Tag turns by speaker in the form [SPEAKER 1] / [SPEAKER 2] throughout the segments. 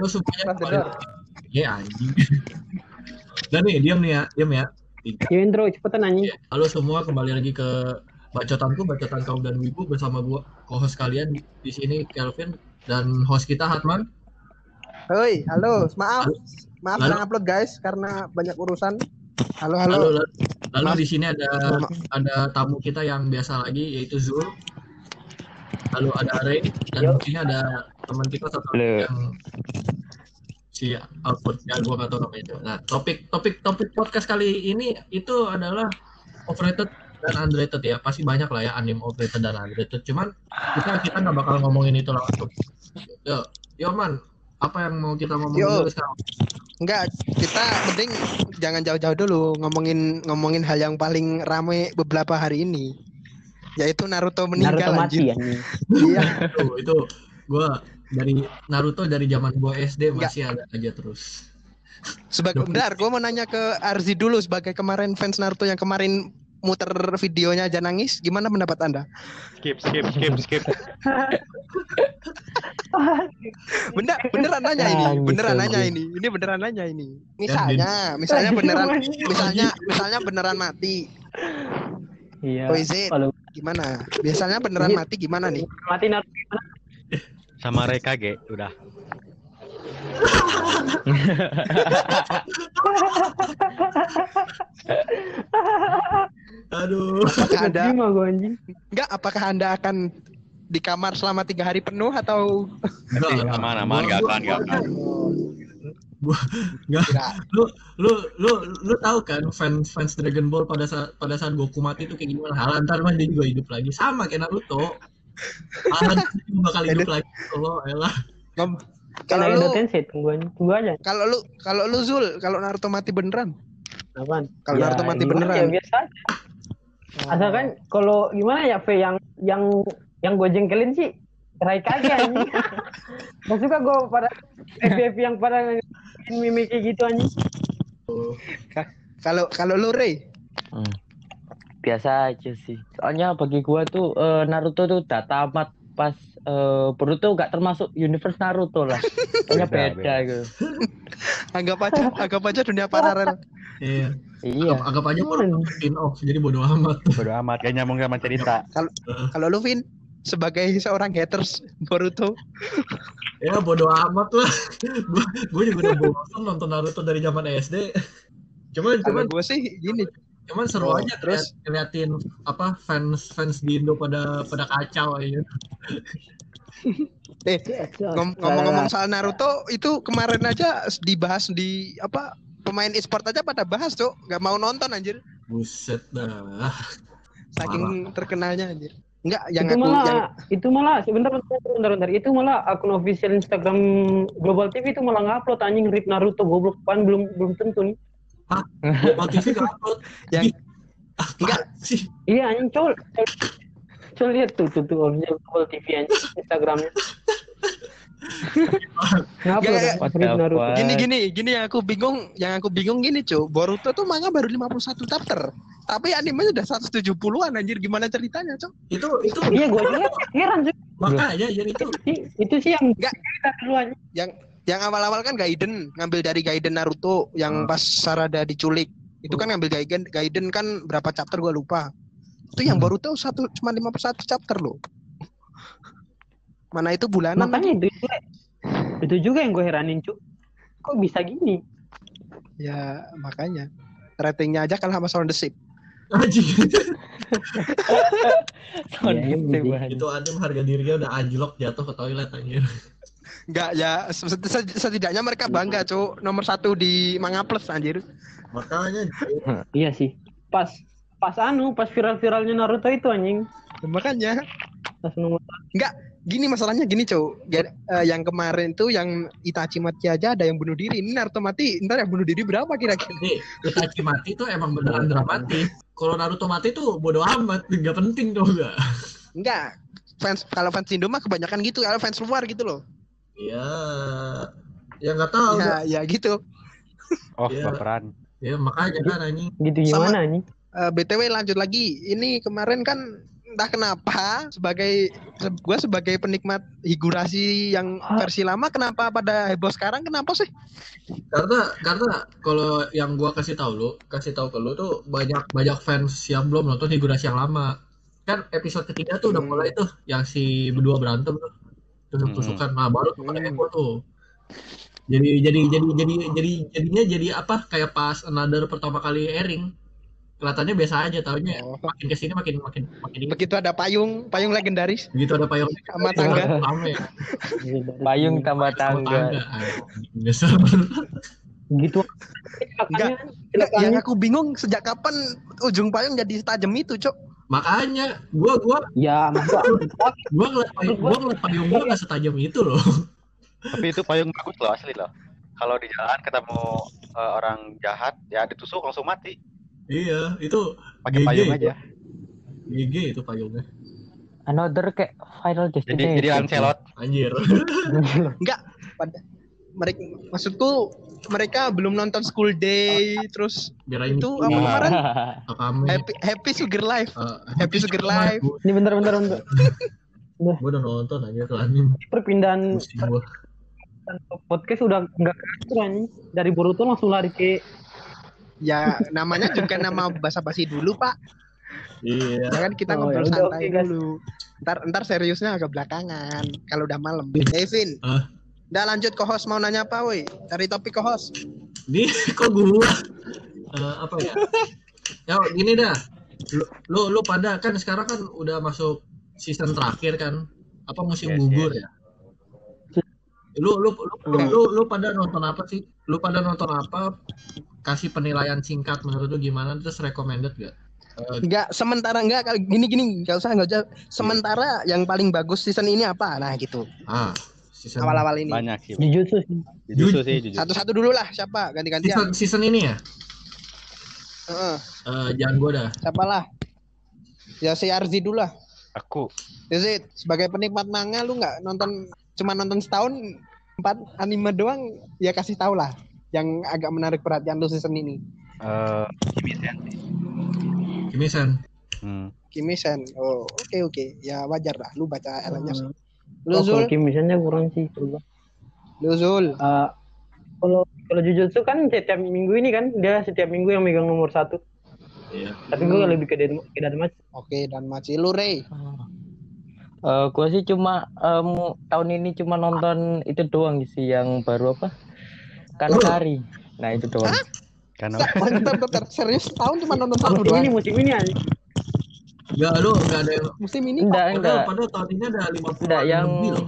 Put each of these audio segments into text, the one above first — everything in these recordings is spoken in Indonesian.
[SPEAKER 1] Halo semuanya
[SPEAKER 2] Pas
[SPEAKER 1] kembali
[SPEAKER 2] dengar.
[SPEAKER 1] lagi. Ya anjing. Dan nih, diam nih ya, diam ya. Tiga.
[SPEAKER 3] Ya intro cepetan anjing.
[SPEAKER 1] Ya, Halo semua, kembali lagi ke bacotanku, bacotan kaum dan wibu bersama gua co-host kalian di, sini Kelvin dan host kita Hatman.
[SPEAKER 2] Hoi, halo, maaf, maaf nggak upload guys karena banyak urusan. Halo, halo.
[SPEAKER 1] Lalu, lalu, lalu di sini ada
[SPEAKER 2] Maaf.
[SPEAKER 1] ada tamu kita yang biasa lagi yaitu Zul. Lalu ada Ray dan
[SPEAKER 3] Yo.
[SPEAKER 1] di sini ada teman kita satu yang si output ya gua nggak tahu namanya itu. Nah topik topik topik podcast kali ini itu adalah overrated dan underrated ya pasti banyak lah ya anime overrated dan underrated cuman kita kita nggak bakal ngomongin itu langsung. Yo, yo man, apa yang mau kita ngomongin
[SPEAKER 2] Yo.
[SPEAKER 1] dulu sekarang?
[SPEAKER 2] Enggak, kita mending jangan jauh-jauh dulu ngomongin ngomongin hal yang paling rame beberapa hari ini. Yaitu Naruto meninggal
[SPEAKER 3] Naruto mati
[SPEAKER 2] anjir.
[SPEAKER 3] anjing.
[SPEAKER 2] Iya.
[SPEAKER 1] itu itu gua dari Naruto dari zaman gua SD masih ada aja terus.
[SPEAKER 2] Sebagai bentar, gua mau nanya ke Arzi dulu sebagai kemarin fans Naruto yang kemarin muter videonya aja nangis, gimana pendapat Anda?
[SPEAKER 4] skip skip skip skip
[SPEAKER 2] Bener, beneran nanya ini, beneran nanya ini. Ini beneran nanya ini. Misalnya, misalnya beneran misalnya misalnya beneran mati.
[SPEAKER 3] Iya. Kalau
[SPEAKER 2] Gimana? Biasanya beneran
[SPEAKER 3] Iya.
[SPEAKER 2] mati gimana nih?
[SPEAKER 3] mati Naruto
[SPEAKER 4] sama Rekage udah
[SPEAKER 1] Aduh.
[SPEAKER 2] Apakah Anda
[SPEAKER 3] gua
[SPEAKER 2] enggak apakah Anda akan di kamar selama tiga hari penuh atau
[SPEAKER 1] Enggak, enggak.
[SPEAKER 4] aman aman
[SPEAKER 1] Gua-
[SPEAKER 4] gak
[SPEAKER 1] gua-
[SPEAKER 4] akan gak akan
[SPEAKER 1] Enggak.
[SPEAKER 2] Enggak.
[SPEAKER 1] Lu lu lu lu tahu kan fans fans Dragon Ball pada saat pada saat Goku mati itu kayak gimana? Hal ntar mah dia juga hidup lagi. Sama kayak Naruto. Alan bakal hidup lagi. Allah, elah.
[SPEAKER 2] Ngom-
[SPEAKER 3] Kalau
[SPEAKER 2] kalau lu
[SPEAKER 3] Tensei tunggu aja. Tunggu aja.
[SPEAKER 2] kalau lu kalau lu Zul kalau Naruto mati beneran
[SPEAKER 3] Apaan?
[SPEAKER 2] Kalau Naruto mati beneran.
[SPEAKER 3] Ya, biasa aja. Asal kan kalau gimana ya V yang yang yang gue jengkelin sih Rai kage anjing. Gak suka gue pada FF yang pada mimik gitu anjing.
[SPEAKER 2] kalau kalau lu Rey
[SPEAKER 5] Hmm. Biasa aja sih. Soalnya bagi gua tuh eh, Naruto tuh udah tamat pas eh, Boruto gak termasuk universe Naruto lah. Kayaknya
[SPEAKER 4] Beda,
[SPEAKER 5] beda, gitu.
[SPEAKER 2] anggap aja anggap aja dunia paralel
[SPEAKER 1] Iya.
[SPEAKER 5] Iya.
[SPEAKER 1] Anggap, anggap aja baru spin off jadi bodo amat.
[SPEAKER 4] bodo amat kayak nyambung sama cerita
[SPEAKER 2] kalau lu Vin sebagai seorang haters Boruto
[SPEAKER 1] Ya bodo amat lah. gua gua juga udah bosan nonton Naruto dari zaman SD. Cuman
[SPEAKER 2] kalau
[SPEAKER 1] cuman
[SPEAKER 2] gue sih gini
[SPEAKER 1] cuman seru
[SPEAKER 2] Oh,
[SPEAKER 1] aja
[SPEAKER 2] terus?
[SPEAKER 1] ngeliatin apa fans fans di Indo pada pada kacau aja.
[SPEAKER 2] eh ngom- ngomong-ngomong soal Naruto itu kemarin aja dibahas di apa pemain e-sport aja pada bahas tuh nggak mau nonton anjir.
[SPEAKER 1] Buset dah.
[SPEAKER 2] saking terkenalnya anjir. Enggak yang
[SPEAKER 3] itu
[SPEAKER 2] aku
[SPEAKER 3] malah
[SPEAKER 2] yang
[SPEAKER 3] itu malah sebentar bentar, bentar bentar. Itu malah akun official Instagram Global TV itu malah ngupload anjing rip Naruto goblok. Pan belum belum tentu nih
[SPEAKER 1] Global TV nggak upload.
[SPEAKER 2] yang
[SPEAKER 1] Ah,
[SPEAKER 2] Enggak.
[SPEAKER 1] sih.
[SPEAKER 3] iya anjing col col lihat tuh tuh tuh official Global TV anjing Instagramnya
[SPEAKER 5] the
[SPEAKER 3] Naruto
[SPEAKER 5] fuck?
[SPEAKER 2] gini gini gini yang aku bingung yang aku bingung gini cuy Boruto tuh manga baru 51 chapter tapi animenya udah 170-an anjir gimana ceritanya cuy
[SPEAKER 1] Itu itu
[SPEAKER 3] iya gue juga heran sih
[SPEAKER 1] makanya jadi itu
[SPEAKER 3] Itu- itu sih yang
[SPEAKER 2] Nggak.
[SPEAKER 3] kita dulu anjing
[SPEAKER 2] yang yang awal-awal kan Gaiden ngambil dari Gaiden Naruto yang
[SPEAKER 1] Hmm.
[SPEAKER 2] pas Sarada diculik itu kan ngambil Gaiden Gaiden kan berapa chapter gua lupa itu yang
[SPEAKER 1] Hmm.
[SPEAKER 2] Boruto satu cuma 51 chapter loh mana itu bulanan
[SPEAKER 3] makanya itu juga, itu juga yang gue heranin cu kok bisa gini
[SPEAKER 2] ya makanya ratingnya aja kalah sama Sound the Ship
[SPEAKER 1] anjing.
[SPEAKER 5] Sound
[SPEAKER 3] Iya, iya.
[SPEAKER 5] anjing.
[SPEAKER 1] itu anime harga dirinya udah anjlok jatuh ke toilet anjir.
[SPEAKER 2] Enggak ya set- set- setidaknya mereka bangga cuk. Nomor satu di Manga Plus anjir.
[SPEAKER 1] Makanya.
[SPEAKER 3] Iya sih. Pas pas anu pas viral-viralnya Naruto itu anjing.
[SPEAKER 2] Makanya.
[SPEAKER 3] Pas nomor
[SPEAKER 2] gini masalahnya gini cuk. Eh, yang kemarin tuh yang Itachi mati aja ada yang bunuh diri. Ini Naruto mati ntar yang bunuh diri berapa kira-kira?
[SPEAKER 1] Nih Itachi mati tuh emang beneran dramatis. Kalau Naruto mati tuh bodo amat, nggak penting tuh enggak.
[SPEAKER 2] Enggak. Fans kalau fans Indo mah kebanyakan gitu, kalau fans luar gitu loh.
[SPEAKER 1] Ya, ya nggak tahu.
[SPEAKER 2] Ya, ya gitu.
[SPEAKER 4] oh
[SPEAKER 1] Iya.
[SPEAKER 4] baperan
[SPEAKER 1] Ya makanya kan anjing.
[SPEAKER 3] gitu
[SPEAKER 2] Sama-
[SPEAKER 3] gimana anjing
[SPEAKER 2] Eh, BTW lanjut lagi. Ini kemarin kan entah kenapa sebagai gue sebagai penikmat higurasi yang versi lama kenapa pada heboh sekarang kenapa sih?
[SPEAKER 1] Karena karena kalau yang gua kasih tahu lu, kasih tahu ke lu tuh banyak banyak fans yang belum nonton figurasi yang lama. Kan episode ketiga tuh udah
[SPEAKER 2] Hmm.
[SPEAKER 1] mulai tuh yang si berdua berantem tuh. Tusuk tusukan. Nah, baru tuh
[SPEAKER 2] Hmm.
[SPEAKER 1] heboh tuh. Jadi jadi jadi jadi jadi jadinya jadi apa kayak pas another pertama kali airing. Kelihatannya biasa aja, tahunya
[SPEAKER 2] Oh.
[SPEAKER 1] makin ke sini makin makin makin ini.
[SPEAKER 2] Begitu ada payung, payung legendaris.
[SPEAKER 1] Begitu ada payung
[SPEAKER 2] Sama tangga.
[SPEAKER 5] Payung tambah
[SPEAKER 1] Sama
[SPEAKER 5] tangga.
[SPEAKER 1] Nyesel.
[SPEAKER 3] Gitu.
[SPEAKER 2] Enggak. Yang aku bingung sejak kapan ujung payung jadi setajam itu, Cok.
[SPEAKER 1] Makanya gua gua
[SPEAKER 3] Ya,
[SPEAKER 1] gua ngeliat payung gua ngeliat payung gua nggak setajam itu loh.
[SPEAKER 4] Tapi itu payung bagus loh asli loh. Kalau di jalan ketemu eh, orang jahat ya ditusuk langsung mati.
[SPEAKER 1] Iya, itu
[SPEAKER 4] Pakai payung aja.
[SPEAKER 1] GG itu payungnya.
[SPEAKER 5] Another kayak Final
[SPEAKER 4] Jadi
[SPEAKER 5] Destination.
[SPEAKER 4] jadi Lancelot.
[SPEAKER 1] Anjir.
[SPEAKER 2] Enggak. Pada mereka maksudku mereka belum nonton School Day terus
[SPEAKER 1] Birain
[SPEAKER 2] itu apa kemarin Happy Happy Sugar Life.
[SPEAKER 1] eh,
[SPEAKER 2] Happy Sugar Life.
[SPEAKER 3] Ini bentar bentar bentar.
[SPEAKER 1] gua udah nonton aja tuh anime.
[SPEAKER 3] Perpindahan podcast udah nggak anjing. Dari Boruto langsung lari ke
[SPEAKER 2] Ya namanya juga nama basa-basi dulu, Pak.
[SPEAKER 1] Iya.
[SPEAKER 2] Jangan kita
[SPEAKER 3] Oh,
[SPEAKER 2] ngobrol
[SPEAKER 3] ya udah,
[SPEAKER 2] santai
[SPEAKER 3] guys.
[SPEAKER 2] dulu. Ntar, ntar seriusnya agak belakangan. Kalau udah malam. Evin.
[SPEAKER 1] Hah?
[SPEAKER 2] Udah lanjut ke host mau nanya apa, woi? Cari topik ke host.
[SPEAKER 1] Di kok gua Eh, apa ya? Ya gini dah. Lu, lu lu pada kan sekarang kan udah masuk season terakhir kan. Apa musim
[SPEAKER 4] Yes,
[SPEAKER 1] gugur
[SPEAKER 4] yes.
[SPEAKER 1] ya? Lu lu lu, lu, lu lu pada nonton apa sih? Lu pada nonton apa? Kasih penilaian singkat menurut lu gimana? Terus recommended gak? Eh,
[SPEAKER 2] Enggak, sementara enggak kalau gini gini, enggak usah enggak usah. Sementara yang paling bagus season ini apa? Nah, gitu.
[SPEAKER 1] ah, season
[SPEAKER 2] Awal-awal ini.
[SPEAKER 4] Banyak sih.
[SPEAKER 3] Jujutsu sih.
[SPEAKER 4] Jujur sih jujur.
[SPEAKER 2] Satu-satu dulu lah, siapa? Ganti-gantian.
[SPEAKER 1] season, season ini ya?
[SPEAKER 2] Heeh.
[SPEAKER 1] Eh, jangan gua dah.
[SPEAKER 2] siapa lah? Ya si Arzi dulu lah.
[SPEAKER 4] Aku
[SPEAKER 2] Yazid, sebagai penikmat manga lu nggak nonton cuma nonton setahun empat anime doang ya kasih tau lah yang agak menarik perhatian lu season ini.
[SPEAKER 4] eh Kimi-sen.
[SPEAKER 1] Kimi-san.
[SPEAKER 4] Hmm.
[SPEAKER 2] Kimi-sen. Oh, oke oke. Ya wajar lah lu baca L-nya.
[SPEAKER 3] Hmm.
[SPEAKER 2] Lu
[SPEAKER 3] Oh,
[SPEAKER 2] Zul,
[SPEAKER 3] misalnya kurang sih.
[SPEAKER 2] lu Zul.
[SPEAKER 3] Eh, kalau kalau Jujutsu kan setiap minggu ini kan dia setiap minggu yang megang nomor satu.
[SPEAKER 1] Iya.
[SPEAKER 3] Tapi gue lebih ke Denmark, ke.
[SPEAKER 2] Oke, dan Maci lu Rey.
[SPEAKER 5] Eh, gua sih cuma em, tahun ini cuma nonton itu doang sih yang baru apa? Kanakari. Nah itu doang.
[SPEAKER 4] Karena
[SPEAKER 2] Bentar, bentar, serius tahun cuma nonton satu
[SPEAKER 3] Musim ini
[SPEAKER 2] doang.
[SPEAKER 3] musim ini aja.
[SPEAKER 1] Enggak, lu enggak ada yang
[SPEAKER 2] Musim ini
[SPEAKER 5] Enggak,
[SPEAKER 1] padahal,
[SPEAKER 5] enggak.
[SPEAKER 1] padahal tahun ini ada 50
[SPEAKER 5] Enggak yang
[SPEAKER 1] lebih loh.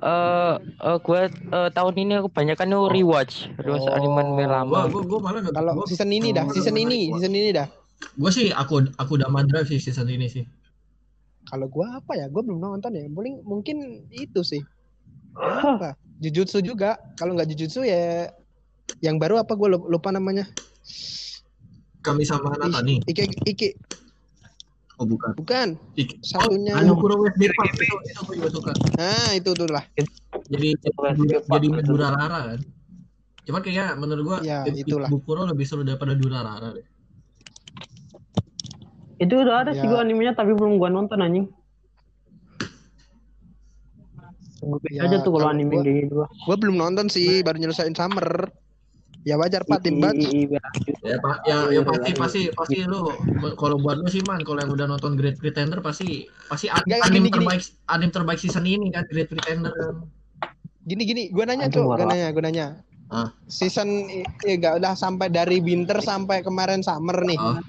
[SPEAKER 5] eh eh, gua eh, tahun ini aku banyak kan rewatch, rewatch
[SPEAKER 2] Oh.
[SPEAKER 5] anime
[SPEAKER 1] Gua,
[SPEAKER 5] lama.
[SPEAKER 1] gua, gua malah enggak
[SPEAKER 2] kalau season ini dah, season ini, season ini dah.
[SPEAKER 1] Gua sih aku aku udah mandra sih season ini sih.
[SPEAKER 2] Kalau gua apa ya? Gua belum nonton ya. Mungkin mungkin itu sih. Apa? Jujutsu juga. Kalau nggak Jujutsu ya yang baru apa gua lupa, lupa namanya.
[SPEAKER 1] Kami sama Natani.
[SPEAKER 2] Iki Iki
[SPEAKER 1] Oh bukan.
[SPEAKER 2] bukan.
[SPEAKER 1] Ik-
[SPEAKER 2] Satunya.
[SPEAKER 1] Oh, Anu Kuro West Park itu, itu gua juga suka.
[SPEAKER 2] Nah, itu tuh lah.
[SPEAKER 1] Jadi jadi, jadi Durarara kan. Cuman kayaknya menurut gua
[SPEAKER 2] Ya, itulah.
[SPEAKER 1] Bukuro lebih seru daripada Durarara deh.
[SPEAKER 3] Itu udah ada sih
[SPEAKER 2] Ya.
[SPEAKER 3] gua animenya tapi belum gua nonton anjing. Gue
[SPEAKER 2] Ya,
[SPEAKER 3] aja tuh kalau
[SPEAKER 2] kalau
[SPEAKER 3] anime
[SPEAKER 2] gua-
[SPEAKER 3] kayak gitu.
[SPEAKER 2] Gua belum nonton sih, baru nyelesain summer. Ya wajar Pak tim Bats.
[SPEAKER 3] I- i- i-
[SPEAKER 1] Ya, pak, ya, ya pasti pasti pasti lu kalau buat lu sih man, kalau yang udah nonton Great Pretender pasti pasti an-
[SPEAKER 2] Nggak,
[SPEAKER 1] anime
[SPEAKER 2] gini, gini.
[SPEAKER 1] terbaik anime terbaik season ini kan Great Pretender kan.
[SPEAKER 2] Gini gini, gua nanya Cok, gua nanya, gua nanya.
[SPEAKER 1] Ah.
[SPEAKER 2] Season ya enggak udah sampai dari winter sampai kemarin summer nih.
[SPEAKER 1] Oh.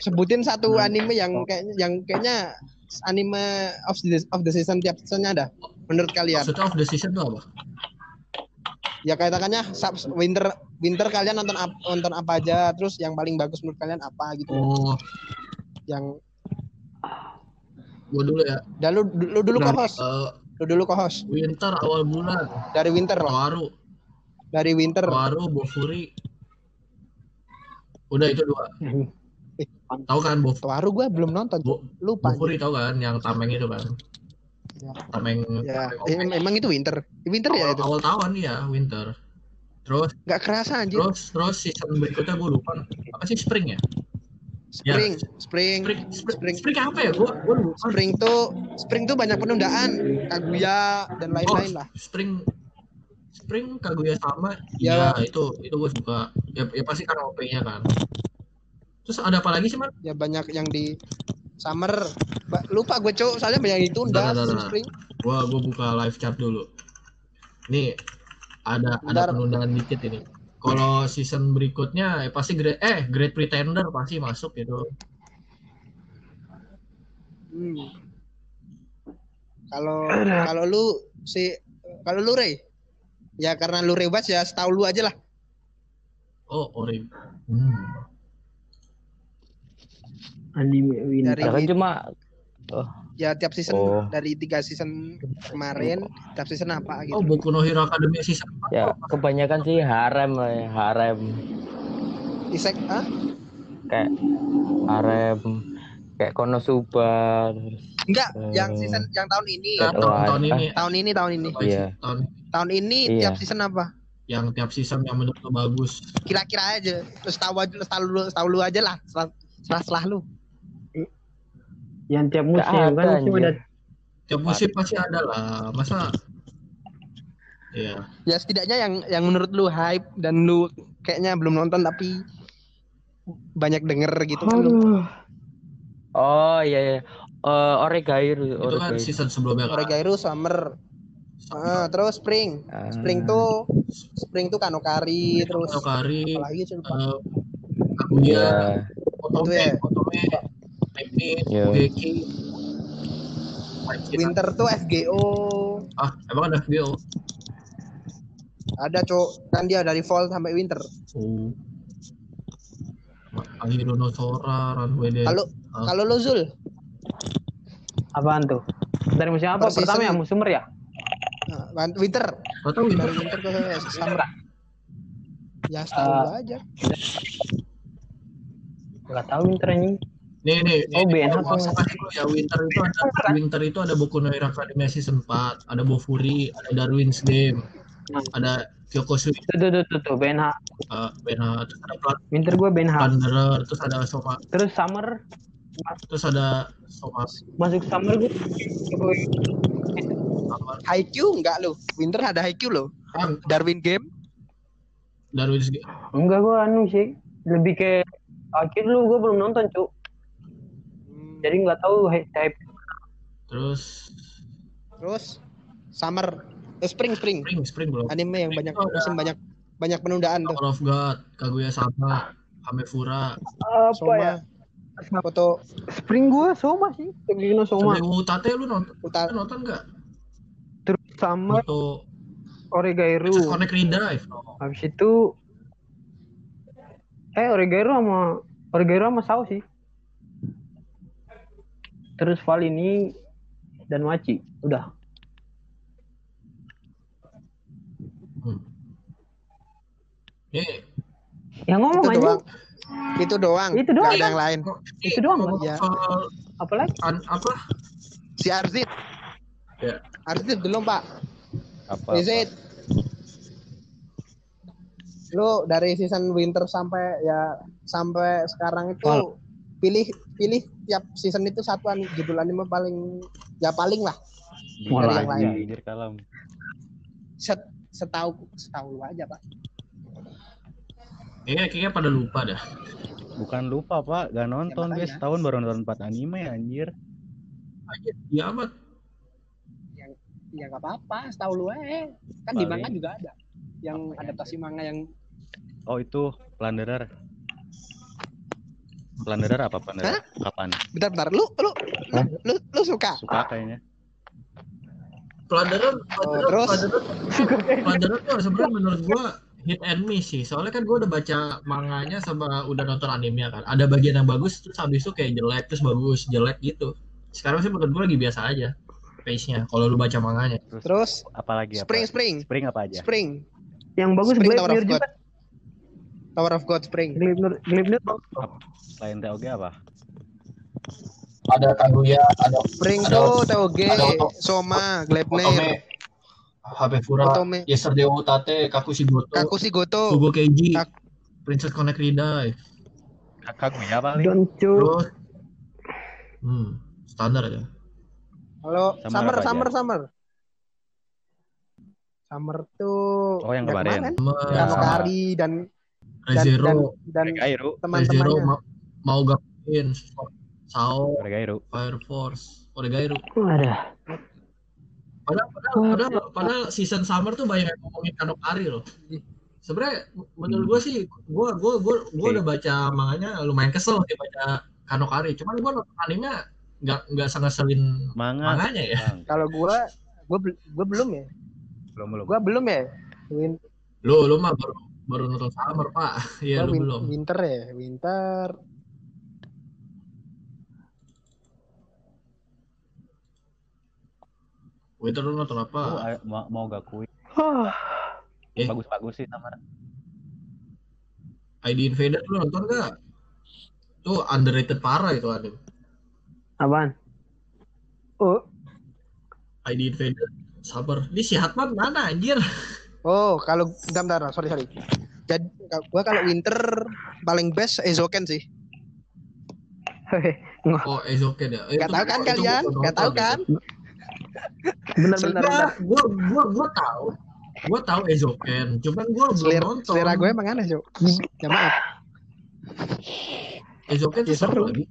[SPEAKER 2] Sebutin satu anime yang kayaknya yang kayaknya anime of the of the season tiap seasonnya ada menurut kalian.
[SPEAKER 1] Maksudnya of the season tuh apa?
[SPEAKER 2] Ya katakannya sub- winter winter kalian nonton ap, nonton apa aja, terus yang paling bagus menurut kalian apa gitu.
[SPEAKER 1] Oh,
[SPEAKER 2] Yang
[SPEAKER 1] gua dulu ya.
[SPEAKER 2] dan lu, lu dulu
[SPEAKER 1] Nah,
[SPEAKER 2] co-host,
[SPEAKER 1] eh,
[SPEAKER 2] lu dulu co-host
[SPEAKER 1] winter awal bulan.
[SPEAKER 2] dari winter loh,
[SPEAKER 1] Kawaru,
[SPEAKER 2] dari winter.
[SPEAKER 1] Kawaru, Bofuri. Udah itu dua. Tahu kan Bof
[SPEAKER 2] Tuaru gua belum nonton,
[SPEAKER 1] Bo-
[SPEAKER 2] lupa.
[SPEAKER 1] Bofuri tahu kan yang tameng itu kan?
[SPEAKER 2] Ya.
[SPEAKER 1] Tameng.
[SPEAKER 2] Ya,
[SPEAKER 1] tameng
[SPEAKER 2] em- emang itu winter. Winter ya
[SPEAKER 1] awal,
[SPEAKER 2] itu.
[SPEAKER 1] awal tahun ya winter. Terus
[SPEAKER 2] Nggak kerasa anjir.
[SPEAKER 1] terus terus season berikutnya gue lupa apa sih spring ya?
[SPEAKER 2] Spring, spring,
[SPEAKER 1] Spring, spring,
[SPEAKER 2] Spring.
[SPEAKER 1] spring apa ya? Gua gua lupa.
[SPEAKER 2] spring tuh spring tuh banyak penundaan, Kaguya dan lain-lain lah.
[SPEAKER 1] Spring Spring Kaguya sama
[SPEAKER 2] Ya.
[SPEAKER 1] ya itu itu gue suka ya, ya pasti karena OP-nya kan terus ada apa lagi sih man
[SPEAKER 2] Ya banyak yang di summer. Ba- lupa gue cowok, soalnya banyak yang ditunda
[SPEAKER 1] Bentar, bentar,
[SPEAKER 2] sebelum
[SPEAKER 1] bentar.
[SPEAKER 2] spring.
[SPEAKER 1] gua gua buka live chat dulu nih ada
[SPEAKER 2] Bentar.
[SPEAKER 1] ada penundaan dikit ini kalau season berikutnya ya pasti great eh great pretender pasti masuk gitu
[SPEAKER 2] Hmm. Kalau kalau lu si kalau lu Rey ya karena lu rebas ya setahu lu aja lah.
[SPEAKER 1] oh ori hmm.
[SPEAKER 3] Anime Winter.
[SPEAKER 2] Dari
[SPEAKER 5] Ya kan cuma
[SPEAKER 2] Ya tiap season
[SPEAKER 5] Oh.
[SPEAKER 2] dari tiga season kemarin tiap season apa
[SPEAKER 1] oh
[SPEAKER 2] gitu.
[SPEAKER 1] Boku no Hero Academia season
[SPEAKER 5] ya kebanyakan sih harem lah ya, harem
[SPEAKER 2] Isek ah?
[SPEAKER 5] kayak harem kayak Konosuba terus
[SPEAKER 2] Enggak,
[SPEAKER 5] Hmm.
[SPEAKER 2] yang season yang tahun ini.
[SPEAKER 1] Nah, tahun,
[SPEAKER 5] Oh,
[SPEAKER 1] tahun
[SPEAKER 5] ah.
[SPEAKER 1] ini
[SPEAKER 2] Tahun ini tahun ini.
[SPEAKER 5] Iya.
[SPEAKER 1] tahun
[SPEAKER 2] Tahun ini
[SPEAKER 5] Iya.
[SPEAKER 2] tiap season apa?
[SPEAKER 1] yang tiap season yang menurut lu bagus
[SPEAKER 2] Kira-kira aja. Terus tahu aja tahu lu tahu lu aja lah. Setelah, setelah, setelah lu.
[SPEAKER 3] Yang tiap musim
[SPEAKER 5] ada,
[SPEAKER 3] kan musim
[SPEAKER 5] anjir.
[SPEAKER 3] ada
[SPEAKER 1] tiap musim pasti ada lah masa Iya,
[SPEAKER 2] Ya setidaknya yang yang menurut lu hype dan lu kayaknya belum nonton tapi banyak denger gitu kan lu.
[SPEAKER 3] Aduh.
[SPEAKER 5] oh iya iya Eh, Oregairu
[SPEAKER 1] itu kan season sebelumnya kan.
[SPEAKER 2] Oregairu summer. Ah, terus spring.
[SPEAKER 5] Ah.
[SPEAKER 2] Spring tuh spring tuh Kanokari terus
[SPEAKER 1] Kanokari,
[SPEAKER 2] apalagi sih lupa.
[SPEAKER 1] eh, Kaguya,
[SPEAKER 5] Iya.
[SPEAKER 1] Otome,
[SPEAKER 2] ya.
[SPEAKER 1] Otome, Emi,
[SPEAKER 5] Iya.
[SPEAKER 2] Winter tuh FGO.
[SPEAKER 1] Ah, emang ada video?
[SPEAKER 2] Ada cok kan dia dari fall sampai winter.
[SPEAKER 1] Oh. Ahiro no Sora, Runway Day.
[SPEAKER 2] Kalau
[SPEAKER 1] Ah.
[SPEAKER 2] kalau lu Zul,
[SPEAKER 3] apaan tuh? Dari musim apa?
[SPEAKER 2] Per
[SPEAKER 3] Pertama
[SPEAKER 2] season.
[SPEAKER 3] ya musim summer ya?
[SPEAKER 2] nah, winter
[SPEAKER 1] Gak tau gitu.
[SPEAKER 2] dari winter ke summer. Ya setahun
[SPEAKER 3] Ah.
[SPEAKER 2] lu aja.
[SPEAKER 3] Gak tahu winter anjing.
[SPEAKER 1] Nih, nih, nih,
[SPEAKER 3] Oh,
[SPEAKER 1] nih,
[SPEAKER 3] BNH tuh.
[SPEAKER 1] dulu ya. Winter itu ada, Winter itu ada Boku no Hero Academia Season 4, ada Bofuri, ada Darwin's Game, ada Kyokosu,
[SPEAKER 3] Tuh tuh tuh tuh, tuh BNH.
[SPEAKER 1] uh, Benha, terus ada Plant
[SPEAKER 3] Winter gue BNH.
[SPEAKER 1] Plunderer, terus ada Soma,
[SPEAKER 3] Terus summer
[SPEAKER 1] terus ada Soma,
[SPEAKER 3] masuk summer gue?
[SPEAKER 2] Haikyuu enggak lu? Winter ada Haikyuu lo. Darwin Game.
[SPEAKER 1] Darwin's Game.
[SPEAKER 3] enggak gue anu sih lebih ke akhir lu gue belum nonton cuk jadi nggak tahu hype
[SPEAKER 1] Terus
[SPEAKER 2] Terus summer, eh, spring spring.
[SPEAKER 1] Spring, Spring belum.
[SPEAKER 2] Anime yang banyak
[SPEAKER 1] Itu ada
[SPEAKER 2] musim banyak banyak penundaan tuh.
[SPEAKER 1] Tower of God, Kaguya Sama, Hamefura,
[SPEAKER 3] apa
[SPEAKER 2] Soma. Foto
[SPEAKER 3] spring gue soma sih Tegino soma
[SPEAKER 1] Sampai Utate lu nonton,
[SPEAKER 2] utara
[SPEAKER 1] lu nonton nggak?
[SPEAKER 3] terus summer
[SPEAKER 1] Foto
[SPEAKER 3] Oregairu
[SPEAKER 1] Princess Connect Redive.
[SPEAKER 3] habis itu eh Oregairu sama Oregairu sama Sao sih terus Val ini dan Maci udah
[SPEAKER 1] Hmm.
[SPEAKER 3] Yang ngomong
[SPEAKER 2] itu
[SPEAKER 3] aja
[SPEAKER 2] doang. Itu doang.
[SPEAKER 3] Itu doang.
[SPEAKER 2] Ada yang lain.
[SPEAKER 3] Itu doang,
[SPEAKER 1] ngomong
[SPEAKER 2] Iya.
[SPEAKER 1] soal
[SPEAKER 3] apalagi
[SPEAKER 1] an- apa?
[SPEAKER 2] Si Arzit.
[SPEAKER 1] Ya.
[SPEAKER 2] Arzit belum pak.
[SPEAKER 4] Apa?
[SPEAKER 2] Arzit. Lu dari season winter sampai ya sampai sekarang itu
[SPEAKER 3] Val.
[SPEAKER 2] pilih pilih tiap season itu satu an- judul anime paling ya paling lah
[SPEAKER 3] Mulai.
[SPEAKER 2] yang lain.
[SPEAKER 4] Anjir kalam.
[SPEAKER 2] Set, setahu setahu lu aja pak.
[SPEAKER 1] Kayaknya, kayaknya pada lupa dah.
[SPEAKER 4] Bukan lupa pak, gak nonton
[SPEAKER 2] makanya.
[SPEAKER 4] guys. Tahun baru nonton 4 anime anjir.
[SPEAKER 1] Ya amat.
[SPEAKER 2] Ya nggak apa-apa, setahu lu aja. Kan di
[SPEAKER 4] Paling-
[SPEAKER 2] manga juga ada yang
[SPEAKER 4] Apa ya?
[SPEAKER 2] adaptasi manga yang
[SPEAKER 4] Oh itu Plunderer. Plunderer apa Plunderer? Kapan?
[SPEAKER 2] bentar-bentar lu lu lu, lu, lu suka
[SPEAKER 4] Suka kayaknya.
[SPEAKER 1] Plunderer,
[SPEAKER 2] Oh,
[SPEAKER 1] Plunderer,
[SPEAKER 2] terus?
[SPEAKER 1] Plunderer, Plunderer tuh sebenarnya menurut gua hit and miss sih. Soalnya kan gua udah baca manganya sama udah nonton animenya kan. Ada bagian yang bagus terus habis itu kayak jelek terus bagus jelek gitu. Sekarang sih menurut gua lagi biasa aja pace-nya kalau lu baca manganya.
[SPEAKER 2] terus
[SPEAKER 4] Apalagi apa?
[SPEAKER 2] spring spring
[SPEAKER 4] Spring apa aja?
[SPEAKER 2] spring
[SPEAKER 3] yang bagus
[SPEAKER 2] Spring Tower
[SPEAKER 3] Gleipnir
[SPEAKER 2] of God.
[SPEAKER 3] juga
[SPEAKER 2] Tower of God spring
[SPEAKER 3] Gleipnir Gleipnir
[SPEAKER 4] Selain TOG apa?
[SPEAKER 1] Ada Kaguya, ada
[SPEAKER 2] spring
[SPEAKER 1] Ada-
[SPEAKER 2] tuh TOG
[SPEAKER 1] ada Oto-
[SPEAKER 2] Soma
[SPEAKER 1] Otome,
[SPEAKER 2] Gleipnir
[SPEAKER 1] Habefura,
[SPEAKER 2] Otome
[SPEAKER 1] Yesterday Utate, Kakushi Goto,
[SPEAKER 2] Kakushi Goto
[SPEAKER 1] Fugo Keiji,
[SPEAKER 2] Kak-
[SPEAKER 1] Princess Connect Redive.
[SPEAKER 4] Kaguya paling.
[SPEAKER 3] Doncu.
[SPEAKER 1] Terus hmm, standar aja.
[SPEAKER 2] Kalau
[SPEAKER 4] Summer
[SPEAKER 2] summer summer summer. Summer tuh
[SPEAKER 4] Oh, yang kemarin.
[SPEAKER 1] Sama
[SPEAKER 4] Ya,
[SPEAKER 2] Kano
[SPEAKER 4] sama.
[SPEAKER 2] Kari dan dan dan,
[SPEAKER 1] Rezero,
[SPEAKER 2] dan.
[SPEAKER 1] Rezero
[SPEAKER 2] teman-temannya.
[SPEAKER 1] mau, mau gabungin Sao,
[SPEAKER 4] Regairu.
[SPEAKER 1] Fire Force, Oregairu.
[SPEAKER 3] Ada.
[SPEAKER 1] Padahal, padahal, padahal, padahal season summer tuh banyak yang ngomongin Kanokari loh. Sebenarnya menurut gue sih, gue gue gue gue udah baca manganya lumayan kesel sih baca Kanokari. Cuman gue nonton anime nggak nggak sengeselin
[SPEAKER 4] Manga.
[SPEAKER 1] manganya ya.
[SPEAKER 2] Kalau gua gua bel- gua belum ya.
[SPEAKER 4] Belum belum.
[SPEAKER 2] Gua belum ya.
[SPEAKER 1] Lu lu mah baru baru nonton summer pak. Iya lu
[SPEAKER 2] win-
[SPEAKER 1] belum.
[SPEAKER 2] winter ya, winter.
[SPEAKER 1] Winter lu nonton apa?
[SPEAKER 4] Oh, mau, mau gak kui.
[SPEAKER 1] Eh.
[SPEAKER 4] Bagus-bagus sih sama.
[SPEAKER 1] ID Invader lu nonton gak? Tuh underrated parah itu anime.
[SPEAKER 3] Apaan? Oh,
[SPEAKER 1] ID Invader sabar. Ini si Hatman mana anjir?
[SPEAKER 2] Oh, kalau bentar, bentar, sorry sorry. Jadi gua kalau winter paling best Ezoken sih.
[SPEAKER 1] Oh, Ezoken ya. Eh,
[SPEAKER 2] Gak tahu kan kalian? Gak tahu kan?
[SPEAKER 3] benar benar
[SPEAKER 1] gua gua gua tahu. Gua tahu Ezoken, cuman gua belum
[SPEAKER 2] Selera,
[SPEAKER 1] nonton.
[SPEAKER 2] selera gue emang aneh, Cuk. Ya maaf.
[SPEAKER 1] Ezoken tuh
[SPEAKER 2] Ya, seru.
[SPEAKER 1] lagi.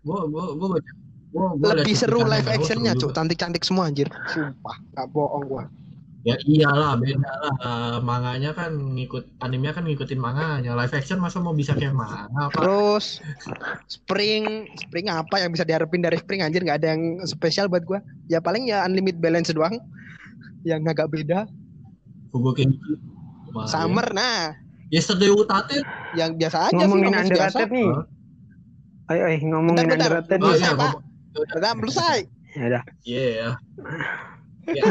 [SPEAKER 1] Gua gua gua baca. Gua, gua
[SPEAKER 2] Lebih seru live actionnya, Cuk. Cantik-cantik semua anjir. Sumpah, gak bohong gua.
[SPEAKER 1] Ya iyalah beda lah. Manganya kan ngikut animenya kan ngikutin manganya. Live action masa mau bisa kayak manga apa?
[SPEAKER 2] Terus Spring, Spring apa yang bisa diharapin dari Spring anjir nggak ada yang spesial buat gua. Ya paling ya Unlimited Balance doang. Yang agak beda.
[SPEAKER 1] Lumayan.
[SPEAKER 2] Summer nah,
[SPEAKER 1] Yesterday Utate.
[SPEAKER 2] yang biasa aja
[SPEAKER 3] Ngomongin
[SPEAKER 2] sih
[SPEAKER 3] underrated nih. Ayo, ayo ngomongin
[SPEAKER 2] Bentar, bentar.
[SPEAKER 3] underrated
[SPEAKER 1] Oh
[SPEAKER 3] nih.
[SPEAKER 1] iya,
[SPEAKER 2] Pak.
[SPEAKER 1] ngomong.
[SPEAKER 2] Belum selesai.
[SPEAKER 3] Ya udah.
[SPEAKER 1] Iya ya. Ya,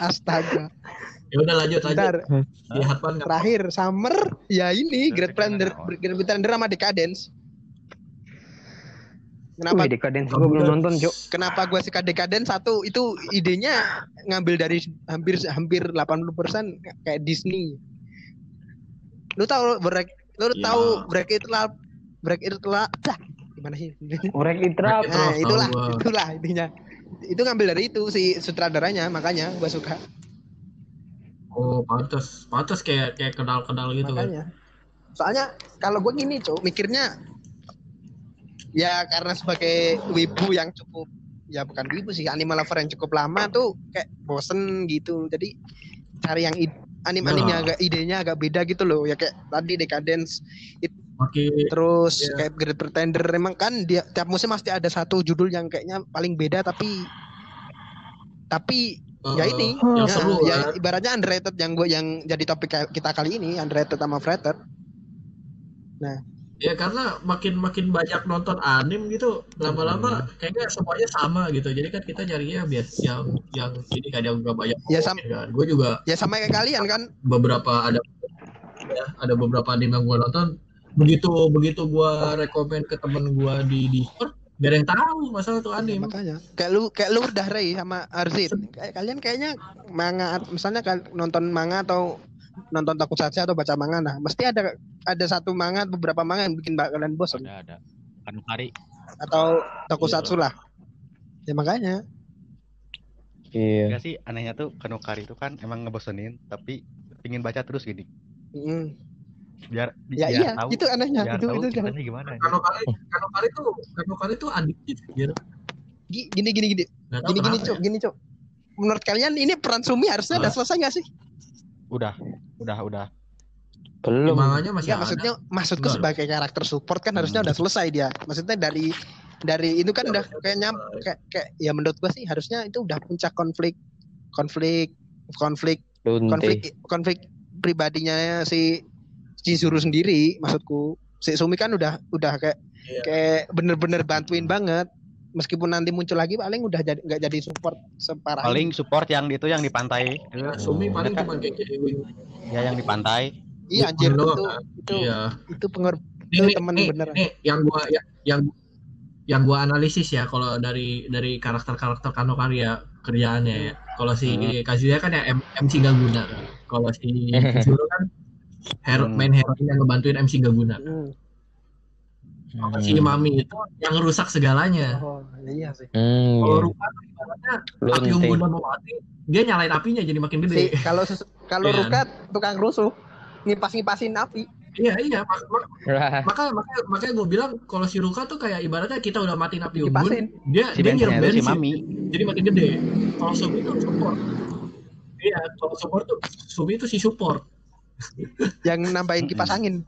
[SPEAKER 2] Astaga.
[SPEAKER 1] ya udah lanjut.
[SPEAKER 2] Bentar,
[SPEAKER 1] Si Hatman nggak-
[SPEAKER 2] terakhir Summer ya ini Great Pretender. Great Pretender sama Decadence. Kenapa
[SPEAKER 3] Wih, Decadence gue belum nonton, Cuk.
[SPEAKER 2] kenapa gua suka Decadence satu itu idenya ngambil dari hampir hampir 80% kayak Disney. Lu tahu break lu
[SPEAKER 1] Iya.
[SPEAKER 2] tahu break it lah break it lah gimana sih?
[SPEAKER 1] Break It
[SPEAKER 2] Nah, itulah itulah intinya. Itu ngambil dari itu si sutradaranya makanya gua suka.
[SPEAKER 1] Oh, pantas. Pantas kayak kayak kenal-kenal gitu kan.
[SPEAKER 2] makanya. Soalnya kalau gue gini, Cuk, mikirnya ya karena sebagai wibu yang cukup ya bukan wibu sih, anime lover yang cukup lama tuh kayak bosen gitu. Jadi cari yang id- anime-anime
[SPEAKER 1] Ya.
[SPEAKER 2] agak idenya agak beda gitu loh. Ya kayak tadi Decadence
[SPEAKER 1] Makin
[SPEAKER 2] terus
[SPEAKER 1] Iya.
[SPEAKER 2] kayak Great Pretender emang kan dia tiap musim pasti ada satu judul yang kayaknya paling beda tapi tapi ya
[SPEAKER 1] eh,
[SPEAKER 2] ini
[SPEAKER 1] yang
[SPEAKER 2] ya,
[SPEAKER 1] seru
[SPEAKER 2] ya
[SPEAKER 1] kan.
[SPEAKER 2] ibaratnya underrated yang gue yang jadi topik kita kali ini underrated sama Frater
[SPEAKER 1] Ya karena makin makin banyak nonton anim gitu, lama-lama kayaknya semuanya sama gitu. Jadi kan kita nyarinya biar yang yang ini kan yang gak banyak.
[SPEAKER 2] Ya,
[SPEAKER 1] ngomongin
[SPEAKER 2] sam-
[SPEAKER 1] kan. Gue juga
[SPEAKER 2] ya sama kayak kalian kan
[SPEAKER 1] beberapa ada ya, ada beberapa anime yang gue nonton. Begitu begitu gue rekomend ke temen gue di Discord, biar yang tahu masalah tuh
[SPEAKER 2] Ya,
[SPEAKER 1] anime.
[SPEAKER 2] makanya kayak lu kayak lu udah Ray sama Arzit kayak kalian kayaknya manga misalnya nonton manga atau nonton tokusatsu atau baca manga nah mesti ada ada satu manga beberapa manga yang bikin kalian bosan
[SPEAKER 4] Ada ada. Kanukari.
[SPEAKER 2] atau tokusatsu lah ya makanya
[SPEAKER 5] Iya.
[SPEAKER 4] Enggak sih anehnya tuh Kanukari itu kan emang ngebosenin tapi pingin baca terus gini.
[SPEAKER 2] Mm.
[SPEAKER 4] Biar
[SPEAKER 2] ya
[SPEAKER 4] biar
[SPEAKER 2] iya
[SPEAKER 4] tahu
[SPEAKER 2] itu anehnya
[SPEAKER 4] biar
[SPEAKER 2] itu
[SPEAKER 4] tahu
[SPEAKER 2] itu
[SPEAKER 4] ceritanya gimana. ya.
[SPEAKER 1] Kanokari, Kanokari tuh Kanokari tuh adiktif gitu.
[SPEAKER 2] Gi- gini gini gini gini gini cuk
[SPEAKER 1] ya.
[SPEAKER 2] gini cuk menurut kalian ini peran Sumi harusnya udah selesai gak sih?
[SPEAKER 4] Udah, udah, udah.
[SPEAKER 5] Belum.
[SPEAKER 1] manganya masih
[SPEAKER 2] Enggak
[SPEAKER 1] ada.
[SPEAKER 2] maksudnya maksudku
[SPEAKER 1] Enggak.
[SPEAKER 2] sebagai karakter support kan harusnya
[SPEAKER 1] Hmm.
[SPEAKER 2] udah selesai dia. Maksudnya dari dari itu kan
[SPEAKER 1] Ya,
[SPEAKER 2] udah
[SPEAKER 1] udah
[SPEAKER 2] kayaknya
[SPEAKER 1] selesai.
[SPEAKER 2] kayak, kayak ya menurut gua sih harusnya itu udah puncak konflik konflik konflik konflik konflik pribadinya si Chizuru sendiri maksudku. Si Sumi kan udah udah kayak
[SPEAKER 1] Iya.
[SPEAKER 2] kayak bener-bener bantuin banget. Meskipun nanti muncul lagi paling udah jadi nggak jadi support separah.
[SPEAKER 4] Paling support yang itu yang di pantai.
[SPEAKER 1] Ya, Sumi paling cuma kayak.
[SPEAKER 4] Ya yang di pantai.
[SPEAKER 2] Iya anjir itu
[SPEAKER 1] kan?
[SPEAKER 2] itu
[SPEAKER 1] Iya.
[SPEAKER 2] itu pengor Itu
[SPEAKER 1] nih,
[SPEAKER 2] temen
[SPEAKER 1] nih,
[SPEAKER 2] beneran.
[SPEAKER 1] nih, yang gua ya, yang yang gua analisis ya kalau dari dari karakter-karakter Kanokari ya kerjaannya ya. Kalau si
[SPEAKER 2] Hmm.
[SPEAKER 1] Kazuya kan ya M- MC gak guna kan. Kalau si Chizuru kan hero,
[SPEAKER 4] Hmm.
[SPEAKER 1] main heroin yang ngebantuin MC gak guna.
[SPEAKER 3] Hmm.
[SPEAKER 5] Hmm.
[SPEAKER 1] Si Mami itu yang ngerusak segalanya.
[SPEAKER 2] Oh, iya sih.
[SPEAKER 5] Hmm,
[SPEAKER 1] Kalau
[SPEAKER 5] iya.
[SPEAKER 1] Ruka tuh ibaratnya api unggun mau mati, dia nyalain apinya jadi makin
[SPEAKER 2] Si,
[SPEAKER 1] gede.
[SPEAKER 2] kalau kalau
[SPEAKER 1] Iya.
[SPEAKER 2] Ruka tukang rusuh, ngipas-ngipasin api.
[SPEAKER 1] Iya iya, mak- mak-
[SPEAKER 5] Wah,
[SPEAKER 1] makanya makanya makanya gue bilang kalau si Ruka tuh kayak ibaratnya kita udah matiin api unggun, dia
[SPEAKER 4] Si
[SPEAKER 1] dia nyiram
[SPEAKER 4] bensinnya itu si
[SPEAKER 1] bensin,
[SPEAKER 4] Mami.
[SPEAKER 1] jadi makin gede. Kalau Sumi itu support. Iya, kalau support tuh Sumi itu si support.
[SPEAKER 2] Yang nambahin kipas angin.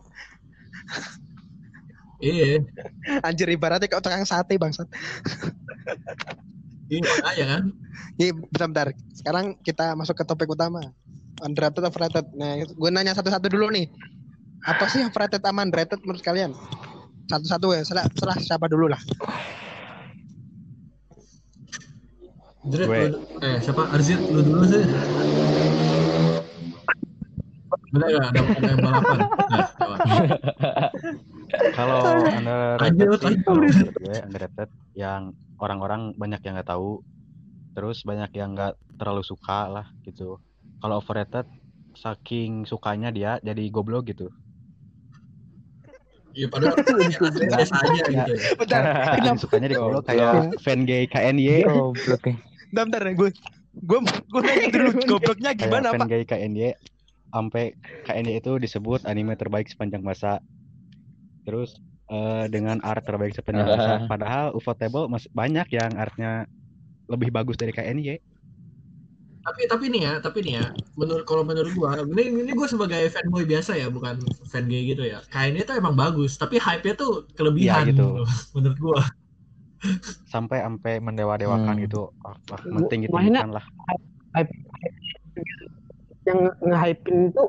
[SPEAKER 1] Iya,
[SPEAKER 2] Anjir ibaratnya kayak tukang sate bangsat.
[SPEAKER 1] iya makanya kan.
[SPEAKER 2] Nih, bentar-bentar. Sekarang kita masuk ke topik utama. Underrated overrated. Nah, gue nanya satu-satu dulu nih. Apa sih overrated sama underrated menurut kalian? Satu-satu ya, serah, serah siapa dulu lah.
[SPEAKER 1] Dread,
[SPEAKER 4] Gue.
[SPEAKER 1] eh siapa Arzit lu dulu sih. Bener gak ada, ada yang balapan? Nah.
[SPEAKER 4] Kalau underrated gue yang orang-orang banyak yang nggak tahu, terus banyak yang nggak terlalu suka lah gitu. Kalau overrated, saking sukanya dia jadi goblok gitu.
[SPEAKER 1] Iya padahal biasa aja gitu ya.
[SPEAKER 2] Bentar,
[SPEAKER 4] Saking
[SPEAKER 2] kenapa?
[SPEAKER 4] sukanya dia goblok kayak fan gay KNY,
[SPEAKER 5] goblok ya.
[SPEAKER 2] Bentar, bentar gue. Gue gue nanya dulu gobloknya gimana,
[SPEAKER 4] fan
[SPEAKER 2] Pak?
[SPEAKER 4] gay KNY, sampai KNY itu disebut anime terbaik sepanjang masa. Terus eh, dengan art terbaik sepanjang masa. Padahal Ufotable masih banyak yang artnya lebih bagus dari KNY.
[SPEAKER 1] Tapi tapi nih ya, tapi nih ya, menurut kalau menurut gua, ini ini gua sebagai fanboy biasa ya, bukan fan gay gitu ya. Kainnya tuh emang bagus, tapi hype-nya tuh kelebihan
[SPEAKER 4] Iya, gitu.
[SPEAKER 1] menurut gua.
[SPEAKER 4] sampai sampai mendewa-dewakan
[SPEAKER 5] Hmm.
[SPEAKER 4] gitu ah, ah, penting gitu
[SPEAKER 3] Mainnya-
[SPEAKER 4] lah
[SPEAKER 3] yang nge-hypein itu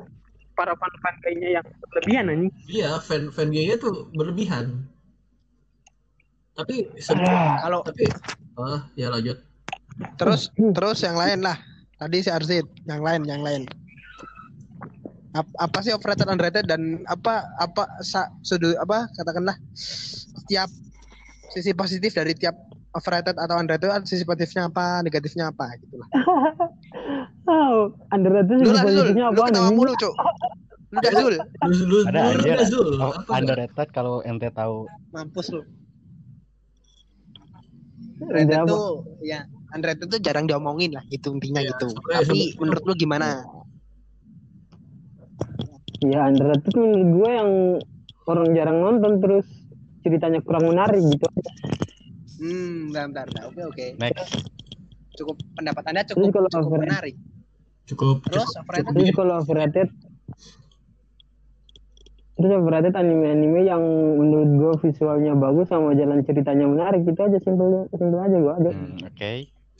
[SPEAKER 3] para fan-fan kayaknya yang berlebihan anjing.
[SPEAKER 1] Iya, fan fan gay tuh berlebihan. Tapi
[SPEAKER 3] Ah.
[SPEAKER 1] sebenarnya
[SPEAKER 2] Kalau
[SPEAKER 1] tapi ah ya lanjut.
[SPEAKER 2] terus terus yang lain lah. Tadi si Arzit, yang lain, yang lain. Ap- apa sih overrated underrated dan apa apa sa, sudut apa katakanlah setiap sisi positif dari tiap overrated atau underrated ada sisi positifnya apa negatifnya apa gitu lah.
[SPEAKER 3] Oh, underrated
[SPEAKER 2] Lu
[SPEAKER 3] sisi positifnya
[SPEAKER 2] lu
[SPEAKER 3] apa
[SPEAKER 2] ketawa
[SPEAKER 3] anjing?
[SPEAKER 2] mulu cuk. Lu dah Zul,
[SPEAKER 1] Lu lu
[SPEAKER 4] Ada
[SPEAKER 1] lu,
[SPEAKER 4] anjir.
[SPEAKER 1] lu, Zul.
[SPEAKER 4] oh, underrated kalau ente tahu
[SPEAKER 2] mampus lu. Underrated tuh ya underrated tuh jarang diomongin lah itu intinya
[SPEAKER 1] Iya,
[SPEAKER 2] gitu. Tapi menurut lu gimana?
[SPEAKER 3] Ya underrated tuh menurut gue yang orang jarang nonton terus ceritanya kurang menarik gitu.
[SPEAKER 2] Hmm, bentar, bentar. Oke, oke.
[SPEAKER 4] next
[SPEAKER 2] Cukup pendapat Anda
[SPEAKER 3] Terus
[SPEAKER 2] cukup
[SPEAKER 3] kalau
[SPEAKER 2] cukup
[SPEAKER 3] overrated?
[SPEAKER 2] menarik.
[SPEAKER 1] Cukup
[SPEAKER 2] Terus
[SPEAKER 1] cukup,
[SPEAKER 2] overrated?
[SPEAKER 3] Terus kalau overrated Terus overrated anime-anime yang menurut gue visualnya bagus sama jalan ceritanya menarik gitu aja simpel simpel aja gue aja.
[SPEAKER 4] Hmm, oke